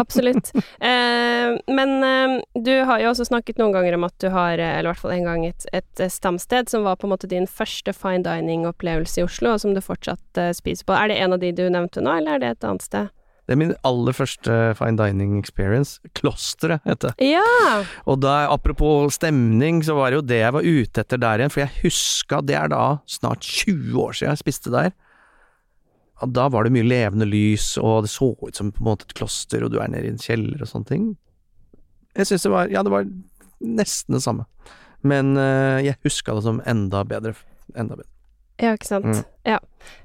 Absolutt. Eh, men eh, du har jo også snakket noen ganger om at du har, eh, eller i hvert fall en gang, et, et eh, stamsted som var på en måte din første fine dining-opplevelse i Oslo, og som du fortsatt eh, spiser på. Er det en av de du nevnte nå, eller er det et annet sted? Det er min aller første fine dining experience. Klosteret, heter det. Ja! Og da, apropos stemning, så var det jo det jeg var ute etter der igjen, for jeg huska Det er da snart 20 år siden jeg spiste der. Og da var det mye levende lys, og det så ut som på en måte et kloster, og du er nede i en kjeller og sånne ting. Jeg syns det var Ja, det var nesten det samme. Men eh, jeg huska det som enda bedre. Enda bedre. Ja, ikke sant. Mm. Ja.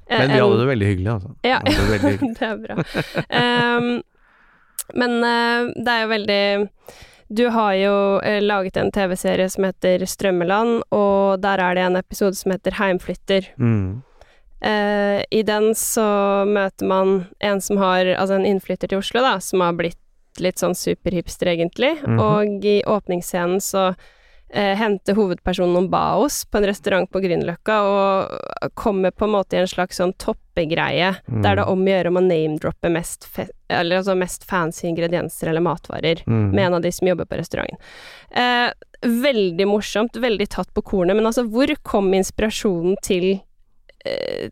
Eh, Men vi hadde det veldig hyggelig, altså. Ja. Det hyggelig. det er bra. um, men uh, det er jo veldig Du har jo uh, laget en TV-serie som heter Strømmeland, og der er det en episode som heter Heimflytter. Mm. Uh, I den så møter man en som har Altså en innflytter til Oslo, da, som har blitt litt sånn superhipster, egentlig. Mhm. Og i åpningsscenen så eh, hente hovedpersonen om baos på en restaurant på Grünerløkka, og kommer på en måte i en slags sånn toppegreie, Mm. der det er om å gjøre om å name-droppe mest, altså mest fancy ingredienser eller matvarer Mm. med en av de som jobber på restauranten. Eh, veldig morsomt, veldig tatt på kornet, men altså, hvor kom inspirasjonen til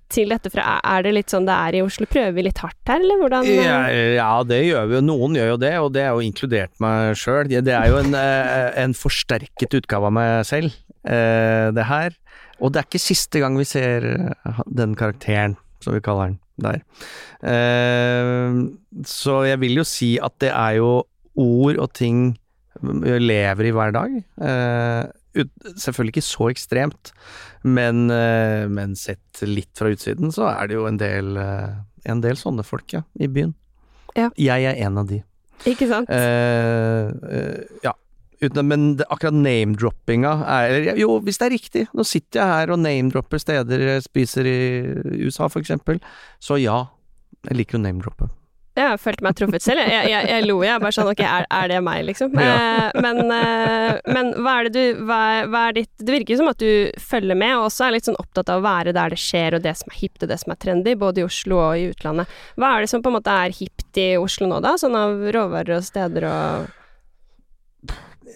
til dette fra? Er- det litt sånn det er i Oslo? Prøver vi litt hardt her, eller hvordan? eh? Ja, ja, det gjør vi jo. Noen gjør jo det, og det er jo inkludert meg sjøl. Det er jo en, eh, en forsterket utgave av meg selv, eh, det her. Og det er ikke siste gang vi ser eh, den karakteren, som vi kaller den, der. Eh, Så jeg vil jo si at det er jo ord og ting vi lever i hver dag. Ut- Selvfølgelig ikke så ekstremt, men, eh, men sett litt fra utsiden, så er det jo en del, eh, en del sånne folk, ja, i byen. Ja. Jeg er en av de. Ikke sant? Uh, uh, ja. Uten, men det, akkurat name-droppinga er Jo, hvis det er riktig. Nå sitter jeg her og name-dropper steder jeg spiser i USA, for eksempel. Så ja, jeg liker å name-droppe. Jeg følte meg truffet selv. Jeg, jeg, jeg lo, jeg. Bare sånn ok, er, er det meg, liksom? Ja. Eh, men, eh, men hva er det du hva, er- hva er ditt Det virker som at du følger med, og også er litt sånn opptatt av å være der det skjer, og det som er hipt og det som er trendy, både i Oslo og i utlandet. Hva er det som på en måte er hipt i Oslo nå, da? Sånn av råvarer og steder og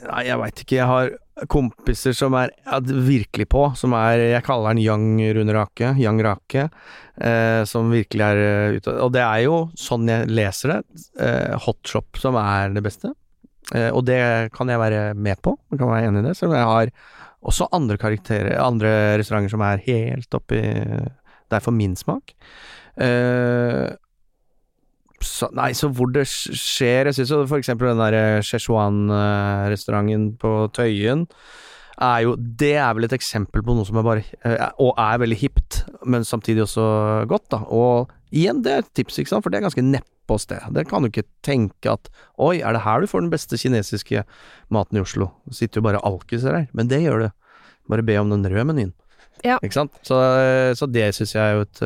Nei, jeg veit ikke. Jeg har kompiser som er ja, virkelig på, som er Jeg kaller den Young Rune Rake, Young Rake, eh, som virkelig er eh, ute Og det er jo sånn jeg leser det, eh, hotshop som er det beste. Eh, og det kan jeg være med på, jeg kan være enig i det, om jeg har også andre karakterer, andre restauranter som er helt oppi Det er for min smak. Eh, så, nei, så hvor det skjer Jeg syns jo for eksempel den der Szechuan-restauranten på Tøyen er jo Det er vel et eksempel på noe som er bare eh, Og er veldig hipt, men samtidig også godt, da. Og igjen, det er et tips, ikke sant, for det er ganske nedpå det. Der kan du ikke tenke at Oi, er det her du får den beste kinesiske maten i Oslo? Det sitter jo bare alkiser her. Men det gjør du. Bare be om den røde menyen. Ja. Ikke sant? Så, så det syns jeg er jo et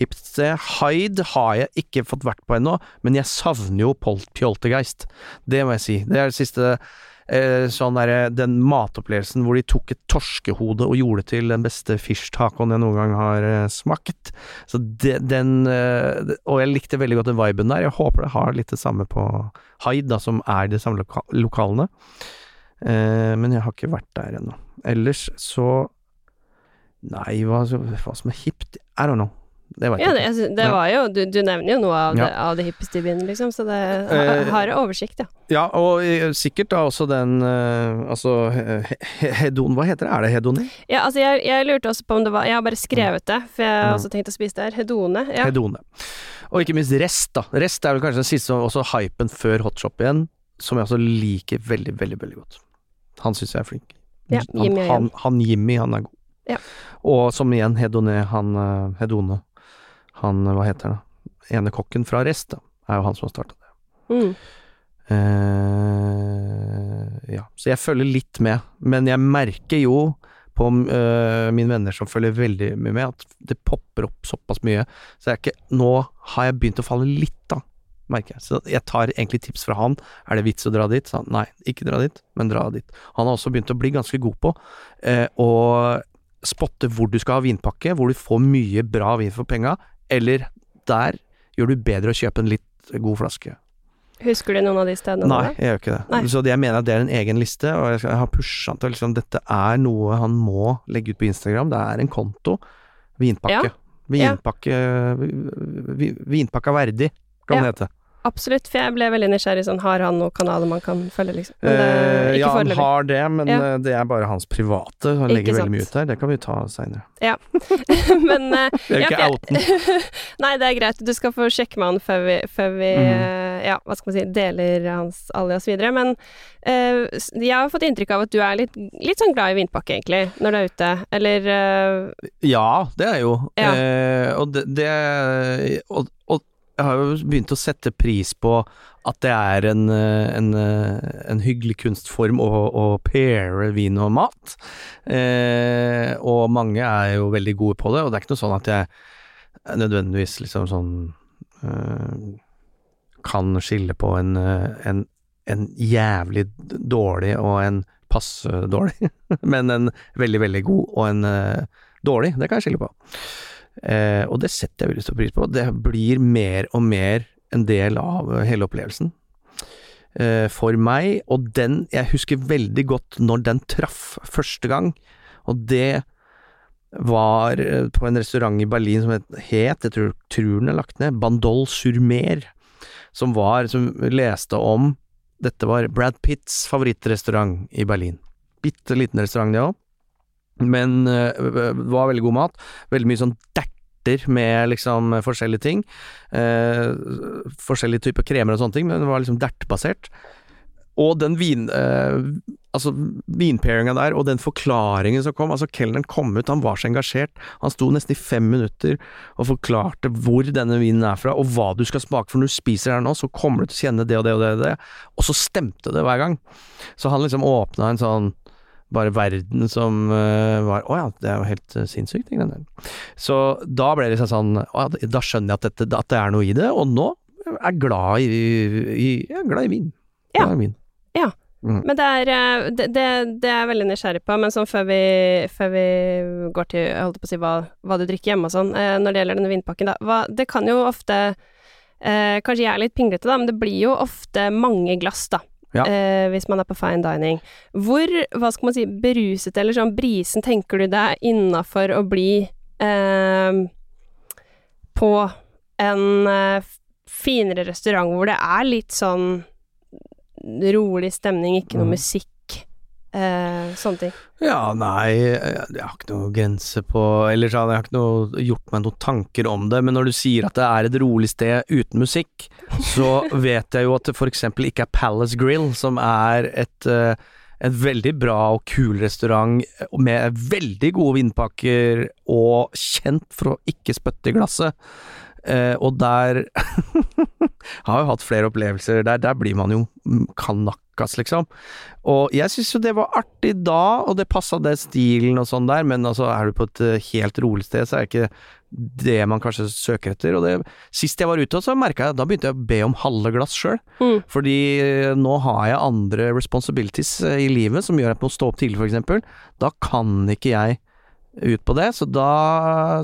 hipsted. Hyde har jeg ikke fått vært på ennå, men jeg savner jo Poltergeist. Det må jeg si. Det er det siste eh, sånn der, Den matopplevelsen hvor de tok et torskehode og gjorde det til den beste fish-tacoen jeg noen gang har eh, smakt. Så det, den eh, Og jeg likte veldig godt den viben der. Jeg håper det har litt det samme på Hyde, da, som er de samme loka lokalene. Eh, men jeg har ikke vært der ennå. Ellers så Nei, hva, hva som er hipt I don't know. Det vet Ja, det, ikke. det var jo Du, du nevner jo noe av, Ja. det, av det hippeste i byen, liksom, så det Eh, har oversikt, ja. Ja, og eh, sikkert da også den eh, Altså he, he, Hedon Hva heter det? Er det hedoni? Ja, altså, jeg, jeg lurte også på om det var Jeg har bare skrevet det, for jeg har Mm. også tenkt å spise det her. Hedone. Ja. Hedone. Og ikke minst Rest, da. Rest er vel kanskje den siste også hypen før hotshop igjen, som jeg også liker veldig, veldig, veldig godt. Han syns jeg er flink. Ja, Jimmy og han, han, han Jimmy, han er god. Ja. Og som igjen Hedone, han Hedone Han, hva heter han? Ene kokken fra Rest, da. Er jo han som har starta det. Mm. Uh, ja, så jeg følger litt med, men jeg merker jo på uh, mine venner som følger veldig mye med, at det popper opp såpass mye. Så jeg er ikke Nå har jeg begynt å falle litt, da, merker jeg. Så jeg tar egentlig tips fra han. Er det vits å dra dit? Så han, nei, ikke dra dit, men dra dit. Han har også begynt å bli ganske god på eh, å spotte hvor du skal ha vinpakke, hvor du får mye bra vin for penga, eller der gjør du bedre å kjøpe en litt god flaske. Husker du noen av de stedene? Nei, jeg gjør ikke det. Nei. Så jeg mener at det er en egen liste, og jeg, har pusha han til liksom Dette er noe han må legge ut på Instagram. Det er en konto. Vinpakke. Vinpakke vi- Vinpakka verdig, kan Ja. det hete. Absolutt, for jeg ble veldig nysgjerrig sånn Har han noen kanaler man kan følge, liksom? Men det, Eh, ja, han foreløpig. har det, men Ja. eh, det er bare hans private. Han Ikke legger sant. veldig mye ut der. Det kan vi ta seinere. Men Det er jo ikke outen. oute. Nei, det er greit. Du skal få sjekke med han før vi, før vi eh, ja, hva skal man si, deler hans alias videre. Men uh, jeg har fått inntrykk av at du er litt, litt sånn glad i vinpakke, egentlig, når du er ute. Eller uh... Ja, det er jeg jo. Ja. uh, og det, det og, og jeg har jo begynt å sette pris på at det er en, eh, en, eh, en hyggelig kunstform å, å paire vin og mat. Eh, og mange er jo veldig gode på det, og det er ikke noe sånn at jeg nødvendigvis liksom sånn eh, kan skille på en, eh, en, en jævlig dårlig og en passe dårlig, men en veldig, veldig god og en eh, dårlig, det kan jeg skille på. Eh, og det setter jeg veldig stor pris på. Det blir mer og mer en del av eh, hele opplevelsen. Eh, for meg, og den Jeg husker veldig godt når den traff første gang, og det var eh, på en restaurant i Berlin som het, jeg tror, tror den er lagt ned, Bandol sur Mer, som var, som leste om Dette var Brad Pitts favorittrestaurant i Berlin. Bitte liten restaurant, det òg. Men øh, det var veldig god mat. Veldig mye sånn derter med liksom forskjellige ting. Eh, forskjellige typer kremer og sånne ting, men det var liksom dertbasert. Og den vin... Eh, altså vinpairinga der, og den forklaringen som kom Altså, kelneren kom ut, han var så engasjert. Han sto nesten i fem minutter og forklarte hvor denne vinen er fra, og hva du skal smake, for når du spiser her nå, så kommer du til å kjenne det og det og det og det. Og så stemte det hver gang. Så han liksom åpna en sånn bare verden som eh, var Å ja, det er jo helt uh, sinnssykt, den der. Så da ble det liksom sånn Å ja, da skjønner jeg at, dette, at det er noe i det, og nå er jeg glad i, i Jeg er glad i vin. Ja. Glad i vin. Ja. Mm. Men det er, eh, det, det, det er jeg veldig nysgjerrig på, men sånn før vi, før vi går til jeg holdt på å si hva, hva du drikker hjemme og sånn, eh, når det gjelder denne vinpakken, da, hva, det kan jo ofte eh, Kanskje jeg er litt pinglete, da, men det blir jo ofte mange glass, da. Ja. Eh, hvis man er på fine dining. Hvor, hva skal man si, beruset eller sånn brisen tenker du det er innafor å bli eh, på en eh, finere restaurant hvor det er litt sånn rolig stemning, ikke noe Mm. musikk, eh, sånne ting. Ja, nei, jeg har ikke noe grense på Eller sånn, jeg har ikke noe, gjort meg noen tanker om det, men når du sier at det er et rolig sted uten musikk, så vet jeg jo at det eksempel ikke er Palace Grill, som er et eh, en veldig bra og kul restaurant med veldig gode vinpakker og kjent for å ikke spytte i glasset. Eh, og der Har jo hatt flere opplevelser der. Der blir man jo kanakkas, liksom. Og jeg syns jo det var artig da, og det passa det stilen og sånn der, men altså er du på et eh, helt rolig sted, så er det ikke det man kanskje søker etter. Og det, sist jeg var ute, så merka jeg Da begynte jeg å be om halve glass sjøl. Mm. Fordi eh, nå har jeg andre responsibilities i livet som gjør at jeg må stå opp tidlig, eksempel. Da kan ikke jeg ut på det, så da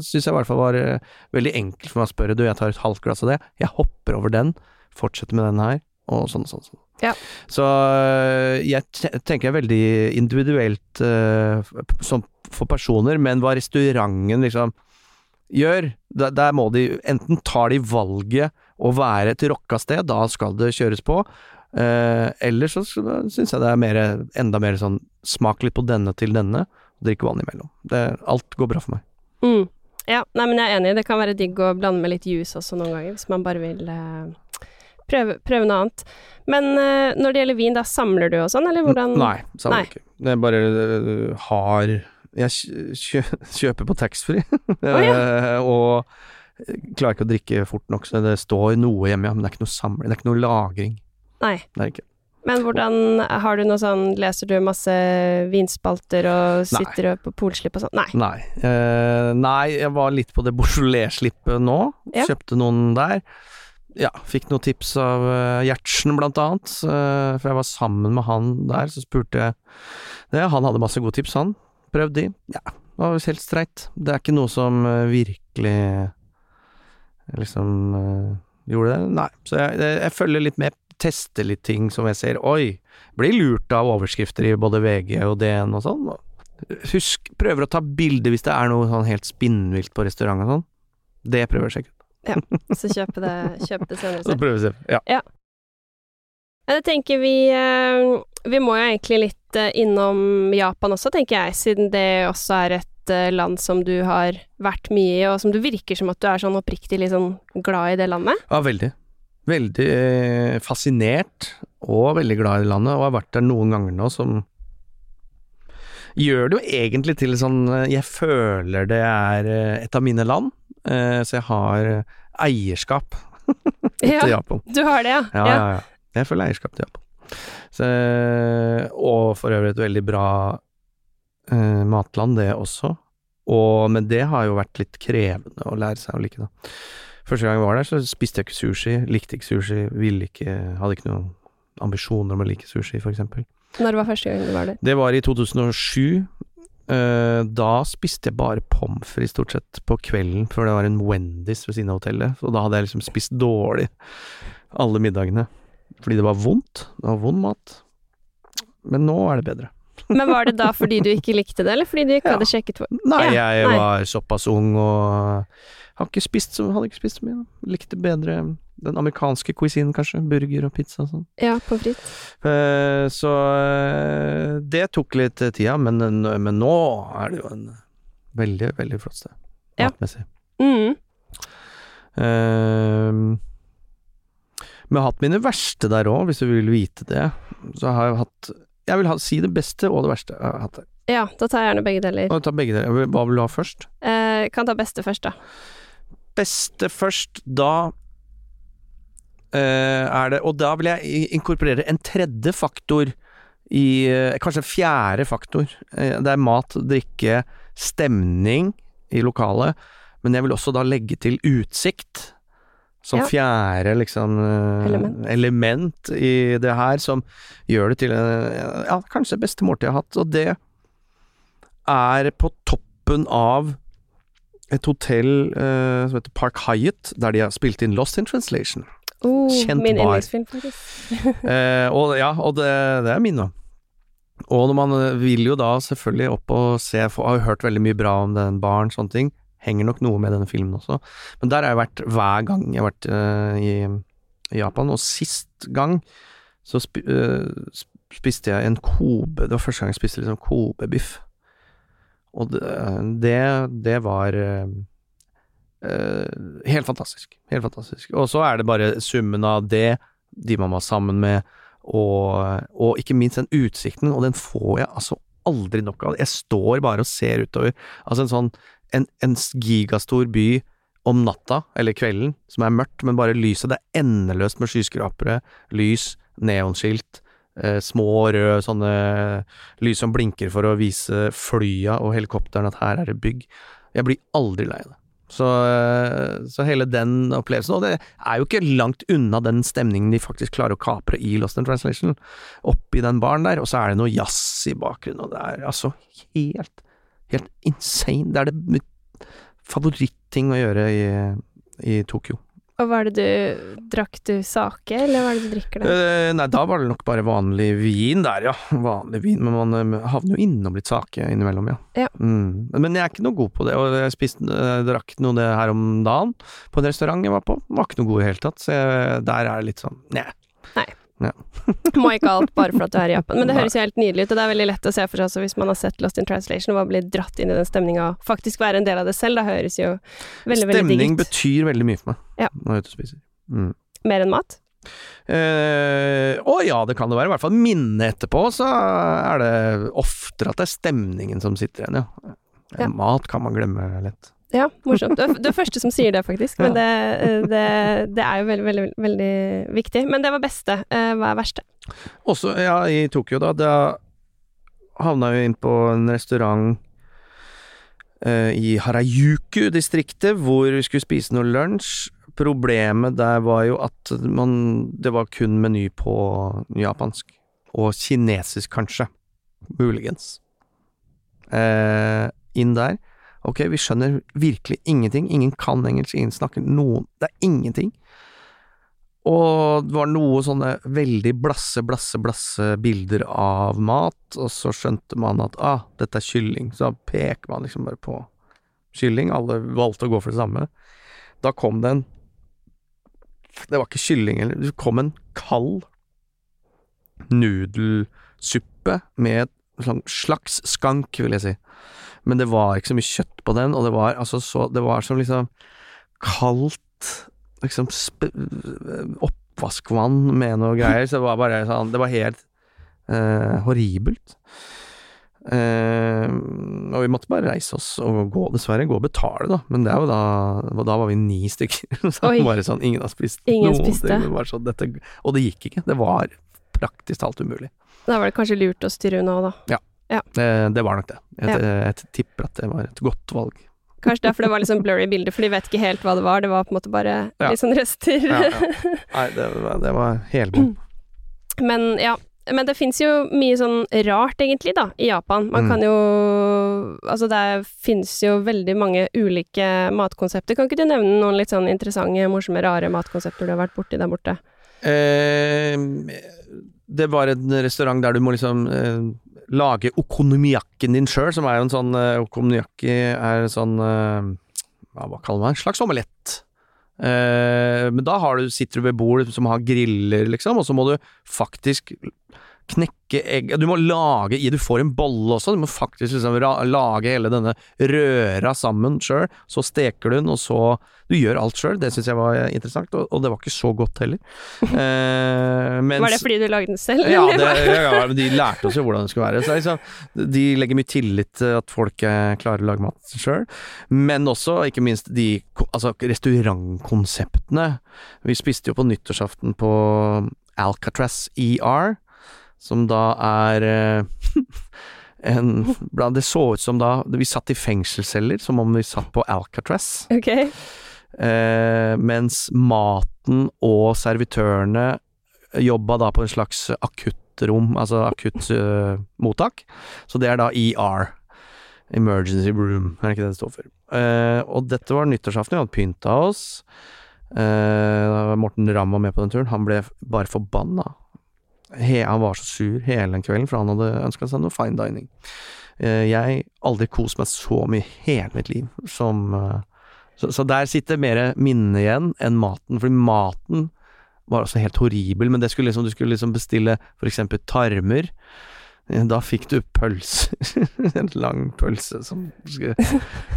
syns jeg i hvert fall var eh, veldig enkelt for meg å spørre du, jeg tar et halvt glass av det, jeg hopper over den, fortsetter med den her, og sånn og sånn. sånn. Ja. Så øh, jeg tenker jeg veldig individuelt uh, for personer, men hva restauranten liksom gjør, der, der må de Enten tar de valget å være et rocka sted, da skal det kjøres på. Uh, eller så syns jeg det er mer, enda mer sånn smak litt på denne til denne, drikke vann imellom. Det, alt går bra for meg. Mm. Ja, nei, men jeg er enig. Det kan være digg å blande med litt juice også noen ganger, hvis man bare vil eh, prøve, prøve noe annet. Men eh, når det gjelder vin, da samler du og sånn, eller hvordan? Nei, samler Nei. ikke. Det er bare uh, har Jeg kjø, kjø- kjøper på taxfree, ja! og klarer ikke å drikke fort nok, så det står noe hjemme, ja, men det er ikke noe samling, det er ikke noe lagring. Nei. Det er ikke. Men hvordan Har du noe sånn Leser du masse vinspalter og sitter nei. på polslipp og sånn? Nei. Nei. Eh, nei, jeg var litt på det Beaujolais-slippet nå. Ja. Kjøpte noen der. Ja, fikk noen tips av uh, Gjertsen, blant annet. Uh, for jeg var sammen med han der, så spurte jeg det. Han hadde masse gode tips, han. Prøvd de. Ja, det var helt streit. Det er ikke noe som uh, virkelig liksom eh, gjorde det. Nei. Så jeg, jeg, jeg følger litt med. Tester litt ting som jeg ser. Oi! Blir lurt av overskrifter i både VG og DN og sånn. Husk, prøver å ta bilde hvis det er noe sånn helt spinnvilt på restaurant og sånn. Det prøver jeg å sjekke ut. Så kjøpe det, kjøp det senere Så prøver vi å se. Ja. Men jeg tenker vi eh, Vi må jo egentlig litt eh, innom Japan også, tenker jeg, siden det også er et eh, land som du har vært mye i, og som du virker som at du er sånn oppriktig litt sånn glad i det landet. ja, veldig. Veldig eh, fascinert og veldig glad i landet, og har vært der noen ganger nå som gjør det jo egentlig til sånn eh, Jeg føler det er eh, et av mine land, så jeg har eierskap Ja, til Japan. du har det, ja. Ja, ja, ja. Jeg føler eierskap til Japan. Så, og for øvrig et veldig bra eh, matland, det også. Og, men det har jo vært litt krevende å lære seg å like, da. Første gang jeg var der, så spiste jeg ikke sushi, likte ikke sushi, ville ikke Hadde ikke noen ambisjoner om å like sushi, for eksempel. Når var første gang du var der? Det var i 2007. Eh, da spiste jeg bare pommes frites stort sett på kvelden, før det var en Wendy's ved siden av hotellet. Og da hadde jeg liksom spist dårlig alle middagene. Fordi det var vondt. Det var vond mat. Men nå er det bedre. Men var det da fordi du ikke likte det, eller fordi du ikke Ja. hadde sjekket for Nei, jeg nei. var såpass ung og har ikke spist så, hadde ikke spist så mye. da. Likte bedre den amerikanske cuisinen, kanskje. Burger og pizza og sånn. Ja, på fritt. Eh, Så eh, det tok litt tida, men, men nå er det jo en veldig, veldig flott sted. Ja. Matmessig. Mm. Uh, men jeg har hatt mine verste der òg, hvis du vil vite det. Så har jeg hatt Jeg vil ha, si det beste og det verste jeg har hatt der. Ja, da tar jeg gjerne begge deler. Og ta begge deler. Hva vil du ha først? Eh, kan ta beste først, da. Beste først, da Uh, er det Og da vil jeg inkorporere en tredje faktor i uh, Kanskje en fjerde faktor. Uh, det er mat, drikke, stemning i lokalet. Men jeg vil også da legge til utsikt. Som Ja. fjerde liksom Element. element i det her, som gjør det til ja, kanskje det beste måltidet jeg har hatt. Og det er på toppen av et hotell eh, som heter Park Hyatt, der de har spilt inn Lost in Translation. Oh, Kjent min bar. Eh, og ja, og det, det er min, da. Og når man eh, vil jo da selvfølgelig opp og se, for har jo hørt veldig mye bra om den baren, sånne ting. Henger nok noe med denne filmen også. Men der har jeg vært hver gang jeg har vært eh, i, i Japan, og sist gang så eh, sp- spiste jeg en Kobe Det var første gang jeg spiste liksom Kobe-biff. Og det, det, var eh, helt fantastisk. Helt fantastisk. Og så er det bare summen av det, de man var sammen med, og, og ikke minst den utsikten, og den får jeg altså aldri nok av. Jeg står bare og ser utover. Altså en sånn en, en gigastor by, om natta, eller kvelden, som er mørkt, men bare lyset. Det er endeløst med skyskrapere, lys, neonskilt, små røde sånne lys som blinker for å vise flya og helikopteren at her er det bygg. Jeg blir aldri lei det. Så, eh, så hele den opplevelsen Og det er jo ikke langt unna den stemningen de faktisk klarer å kapre i Lost in Translation. Oppi den baren der, og så er det noe jazz i bakgrunnen, og det er altså helt Helt insane. Det er det favorittting å gjøre i, i Tokyo. Og hva er det du Drakk du sake, eller hva er det du drikker da? Eh, nei, da var det nok bare vanlig vin der, ja. Vanlig vin, men man eh, havner jo innom litt sake innimellom, ja. Ja. Mm. Men jeg er ikke noe god på det, og jeg spiste, eh, drakk noe det her om dagen på en restaurant jeg var på. Var ikke noe god i det hele tatt, så jeg, der er det litt sånn Nei. Må ikke alt bare for at du er i Japan. Men det høres jo helt nydelig ut, og det er veldig lett å se for seg også hvis man har sett Lost in Translation og bare blir dratt inn i den stemninga og faktisk være en del av det selv. Da høres jo veldig, veldig digg Stemning betyr veldig mye for meg Ja. når jeg er ute og spiser. Mm. Mer enn mat? Eh, å ja, det kan det være. I hvert fall minnet etterpå, så er det oftere at det er stemningen som sitter igjen, ja. Ja. Mat kan man glemme lett. Ja, morsomt. Du er, du er første som sier det, faktisk. Men det, det, det er jo veldig, veldig, veldig viktig. Men det var beste. Eh, Hva er verste? Også, ja, i Tokyo, da, da havna jeg inn på en restaurant eh, i Harajuku-distriktet, hvor vi skulle spise noe lunsj. Problemet der var jo at man Det var kun meny på japansk. Og kinesisk, kanskje. Muligens. Eh, inn der. Ok, vi skjønner virkelig ingenting. Ingen kan engelsk, ingen snakker noen Det er ingenting. Og det var noe sånne veldig blasse, blasse, blasse bilder av mat, og så skjønte man at ah, dette er kylling, så da peker man liksom bare på kylling, alle valgte å gå for det samme. Da kom det en Det var ikke kylling heller, det kom en kald nudelsuppe med et sånn slags skank, vil jeg si. Men det var ikke så mye kjøtt på den, og det var altså så Det var som liksom kaldt liksom oppvaskvann med noe greier, så det var bare sånn Det var helt eh, horribelt. Eh, og vi måtte bare reise oss og gå, dessverre. Gå og betale, da. Men det er jo da Da var vi ni stykker. så Oi. bare sånn Ingen har spist Ingen noen spiste. ting. Det var sånn, dette, og det gikk ikke. Det var praktisk talt umulig. Da var det kanskje lurt å styre unna òg, da. Det, det var nok det. Jeg, jeg tipper at det var et godt valg. Kanskje derfor det var litt sånn blurry bilder, for de vet ikke helt hva det var. Det var på en måte bare Ja. litt sånn rester. Ja, ja. Nei, det, var- det var helbom. Men ja. Men det fins jo mye sånn rart, egentlig, da, i Japan. Man Mm. kan jo Altså, det fins jo veldig mange ulike matkonsepter. Kan ikke du nevne noen litt sånn interessante, morsomme, rare matkonsepter du har vært borti der borte? Eh, det var en restaurant der du må liksom eh, lage okonomiakken din sjøl, som er jo en sånn eh, Okonomiyaki er en sånn eh, Hva kaller man det? En slags omelett. Eh, men da du, sitter du ved bord som har griller, liksom, og så må du faktisk knekke egg Du må lage i Du får en bolle også, du må faktisk liksom lage hele denne røra sammen sjøl. Så steker du den, og så Du gjør alt sjøl, det syns jeg var interessant, og, og det var ikke så godt heller. Eh, mens, Var det fordi du lagde den selv? ja, det, ja, ja, de lærte oss jo hvordan det skulle være. Så liksom, de legger mye tillit til at folk eh, klarer å lage mat sjøl. Men også, ikke minst, de altså, restaurantkonseptene. Vi spiste jo på nyttårsaften på Alcatraz ER, som da er eh, en blant, Det så ut som da Vi satt i fengselsceller, som om vi satt på Alcatraz. Okay. Eh, mens maten og servitørene jobba da på en slags akuttrom, altså akutt mottak Så det er da ER. Emergency Room, er det ikke det det står for. Eh, og dette var nyttårsaften, vi hadde pynta oss. Eh, Morten Ramm var med på den turen. Han ble bare forbanna. Han var så sur hele den kvelden, for han hadde ønska seg noe fine dining. Jeg jeg aldri kost meg så mye i hele mitt liv som eh, så, så der sitter mer minne igjen enn maten, fordi maten var også helt horribel, men det skulle liksom, du skulle liksom bestille eksempel tarmer. Eh, Da fikk du pølser. en lang pølse som skulle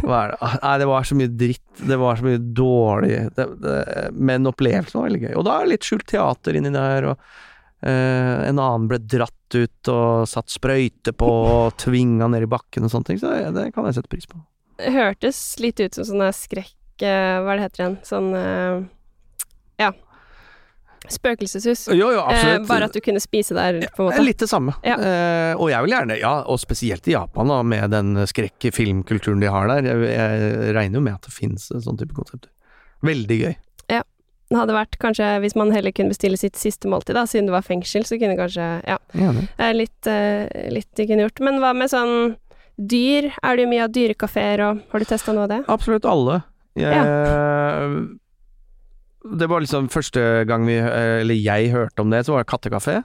være Nei, det var så mye dritt. Det var så mye dårlig det, det, Men opplevelsen var veldig gøy. Og da er det litt skjult teater inni der, og eh, en annen ble dratt ut og satt sprøyte på og tvinga ned i bakken og sånne ting, så det, det kan jeg sette pris på. Det hørtes litt ut som sånn skrekk eh, Hva er det heter igjen? Sånn eh, Ja. Spøkelseshus. Jo, jo, Eh, bare at du kunne spise der, på en måte. Litt det samme. Ja. Eh, og jeg vil gjerne, ja, og spesielt i Japan, da, med den skrekkfilmkulturen de har der. Jeg, jeg regner jo med at det finnes sånn type konsepter. Veldig gøy. Det hadde vært kanskje, hvis man heller kunne bestille sitt siste måltid, da, siden det var fengsel, så kunne kanskje Ja. ja er litt, eh, litt de kunne gjort. Men hva med sånn dyr? Er det jo mye av dyrekafeer og Har du testa noe av det? Absolutt alle. Jeg, Det var liksom første gang vi, eller jeg hørte om det, så var det kattekafé.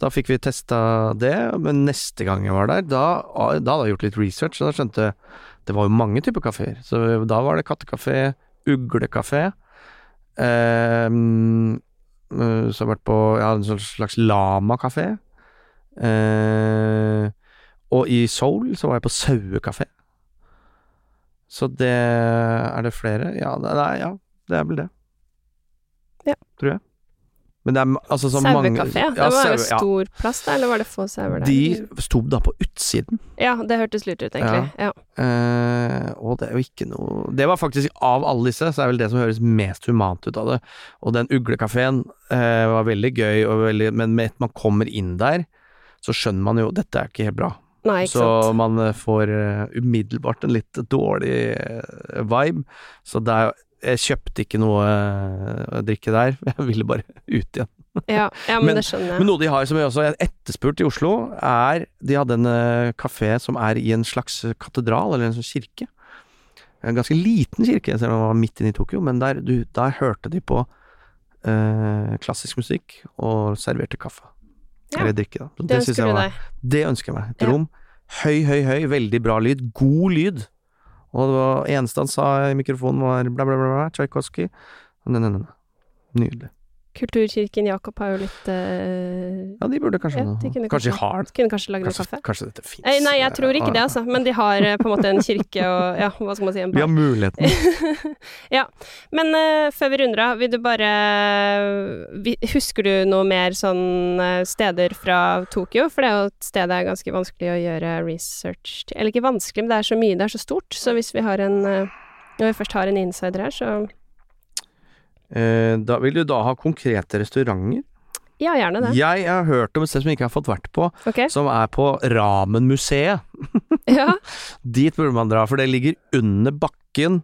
Da fikk vi testa det, men neste gang jeg var der, da, da hadde jeg gjort litt research, og da skjønte jeg det var jo mange typer kafeer. Så da var det kattekafé, uglekafé. Ehm, eh, så har jeg vært på ja, en sånn slags lamakafé. Uh, og i Seoul så var jeg på sauekafé. Så det Er det flere? Ja, nei, ja, det er vel det. Ja. Tror jeg. Men det er altså så mange Sauekafé? Det var jo stor ja. plass der, eller var det få sauer der? De sto da på utsiden. Ja, det hørtes lurt ut, egentlig. Ja. Eh, og det er jo ikke noe Det var faktisk av alle disse, så er vel det som høres mest humant ut av det. Og den uglekafeen eh, var veldig gøy, veldig, men med at man kommer inn der, så skjønner man jo dette er ikke helt bra. Nei, ikke så sant. man eh, får eh, umiddelbart en litt dårlig eh, vibe. Så der, jeg kjøpte ikke noe å drikke der, jeg ville bare ut igjen. Ja, ja men, Men- det skjønner jeg. Men noe de har som jeg også har etterspurt i Oslo, er De hadde en uh, kafé som er i en slags katedral, eller en sånn kirke. En ganske liten kirke, selv om den var midt inne i Tokyo, men der, du, der hørte de på eh, klassisk musikk og serverte kaffe. Ja. Eller drikke, da. Det, det ønsker jeg du var- deg. Det ønsker jeg meg. Et Ja. rom. Høy, høy, høy. Veldig bra lyd. God lyd. Og det var eneste han sa i mikrofonen var bla, bla, bla, Tsjajkovskij. Nydelig. Kulturkirken Jakob har jo litt eh, Ja, de burde kanskje Ja, de kunne Kanskje de har Kunne kanskje lagd noe kaffe? kanskje dette fins. Eh, nei, jeg tror ikke det, altså. Men de har eh, på en måte en kirke og ja, hva skal man si, en Vi har muligheten. ja. Men eh, før vi runder av, vil du bare Husker du noe mer sånn steder fra Tokyo? For det er jo et sted det er ganske vanskelig å gjøre research til. Eller ikke vanskelig, men det er så mye, det er så stort. Så hvis vi har en Når vi først har en insider her, så da vil du da ha konkrete restauranter? ja, gjerne det. Jeg har hørt om et sted som jeg ikke har fått vært på, okay. som er på Ramenmuseet. Ja. Dit burde man dra, for det ligger under bakken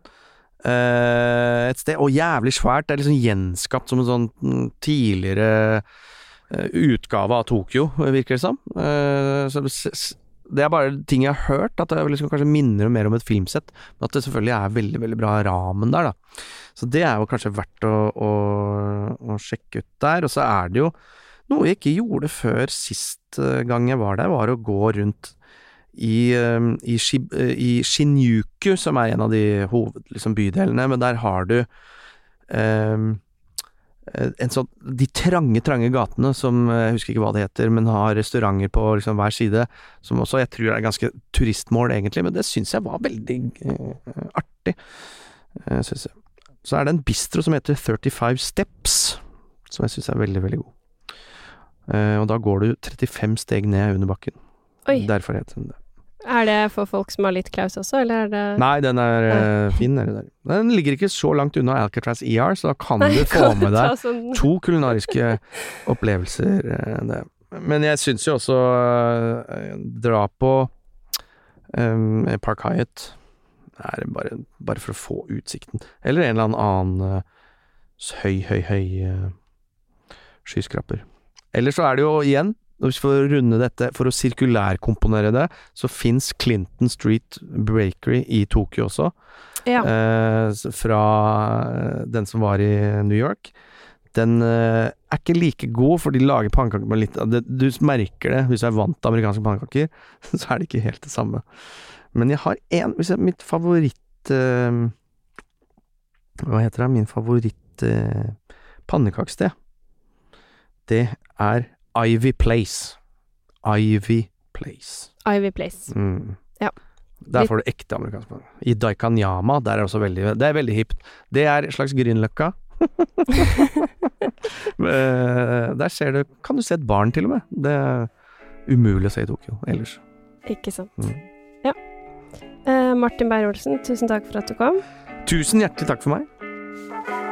eh, et sted, og jævlig svært. Det er liksom gjenskapt som en sånn mm, tidligere eh, utgave av Tokyo, virker det som. Eh, så det, er bare ting jeg har hørt, at det liksom kanskje minner mer om et filmsett, men at det selvfølgelig er veldig, veldig bra ramen der, da. Så det er jo kanskje verdt å, å, å sjekke ut der. Og så er det jo noe jeg ikke gjorde før sist eh, gang jeg var der, var å gå rundt i, eh, i, Shib, eh, i Shinjuku, som er en av de hovedbydelene, liksom, men der har du eh, en sånn, de trange, trange gatene som eh, Jeg husker ikke hva det heter, men har restauranter på liksom hver side, som også jeg tror er ganske turistmål, egentlig, men det syns jeg var veldig eh, artig. Eh, synes jeg. Så er det en bistro som heter 35 Steps, som jeg syns er veldig, veldig god. Eh, og da går du 35 steg ned under bakken. Oi. Derfor heter den det. Er det for folk som har litt klaus også, eller er det Nei, den er ja. fin nedi der. Den ligger ikke så langt unna Alcatraz ER, så da kan Nei, du få kan med deg sånn to kulinariske opplevelser. eh, det. Men jeg syns jo også eh, dra på um, Park Hyatt er bare, bare for å få utsikten. Eller en eller annen uh, høy, høy, høy uh, skyskraper. Eller så er det jo igjen, hvis å runde dette, for å sirkulærkomponere det, så fins Clinton Street Bakery i Tokyo også. Ja. Eh, fra eh, den som var i New York. Den eh, er ikke like god, for de lager pannekaker med litt det, Du merker det hvis du er vant til amerikanske pannekaker, så er det ikke helt det samme. Men jeg har én Mitt favoritt eh, Hva heter det? Min favoritt eh, pannekakested. Det er Ivy Place. Ivy Place. Ivy Place. Mm. Ja. Der får du ekte amerikansk mat. I Daikanyama, der er det også veldig Det er veldig hipt. Det er slags Grünerløkka. Eh, der ser du Kan du se et barn, til og med. Det er umulig å se i Tokyo ellers. Ikke sant. Mm. Ja. Eh, Martin Beyer-Olsen, tusen takk for at du kom. Tusen hjertelig takk for meg.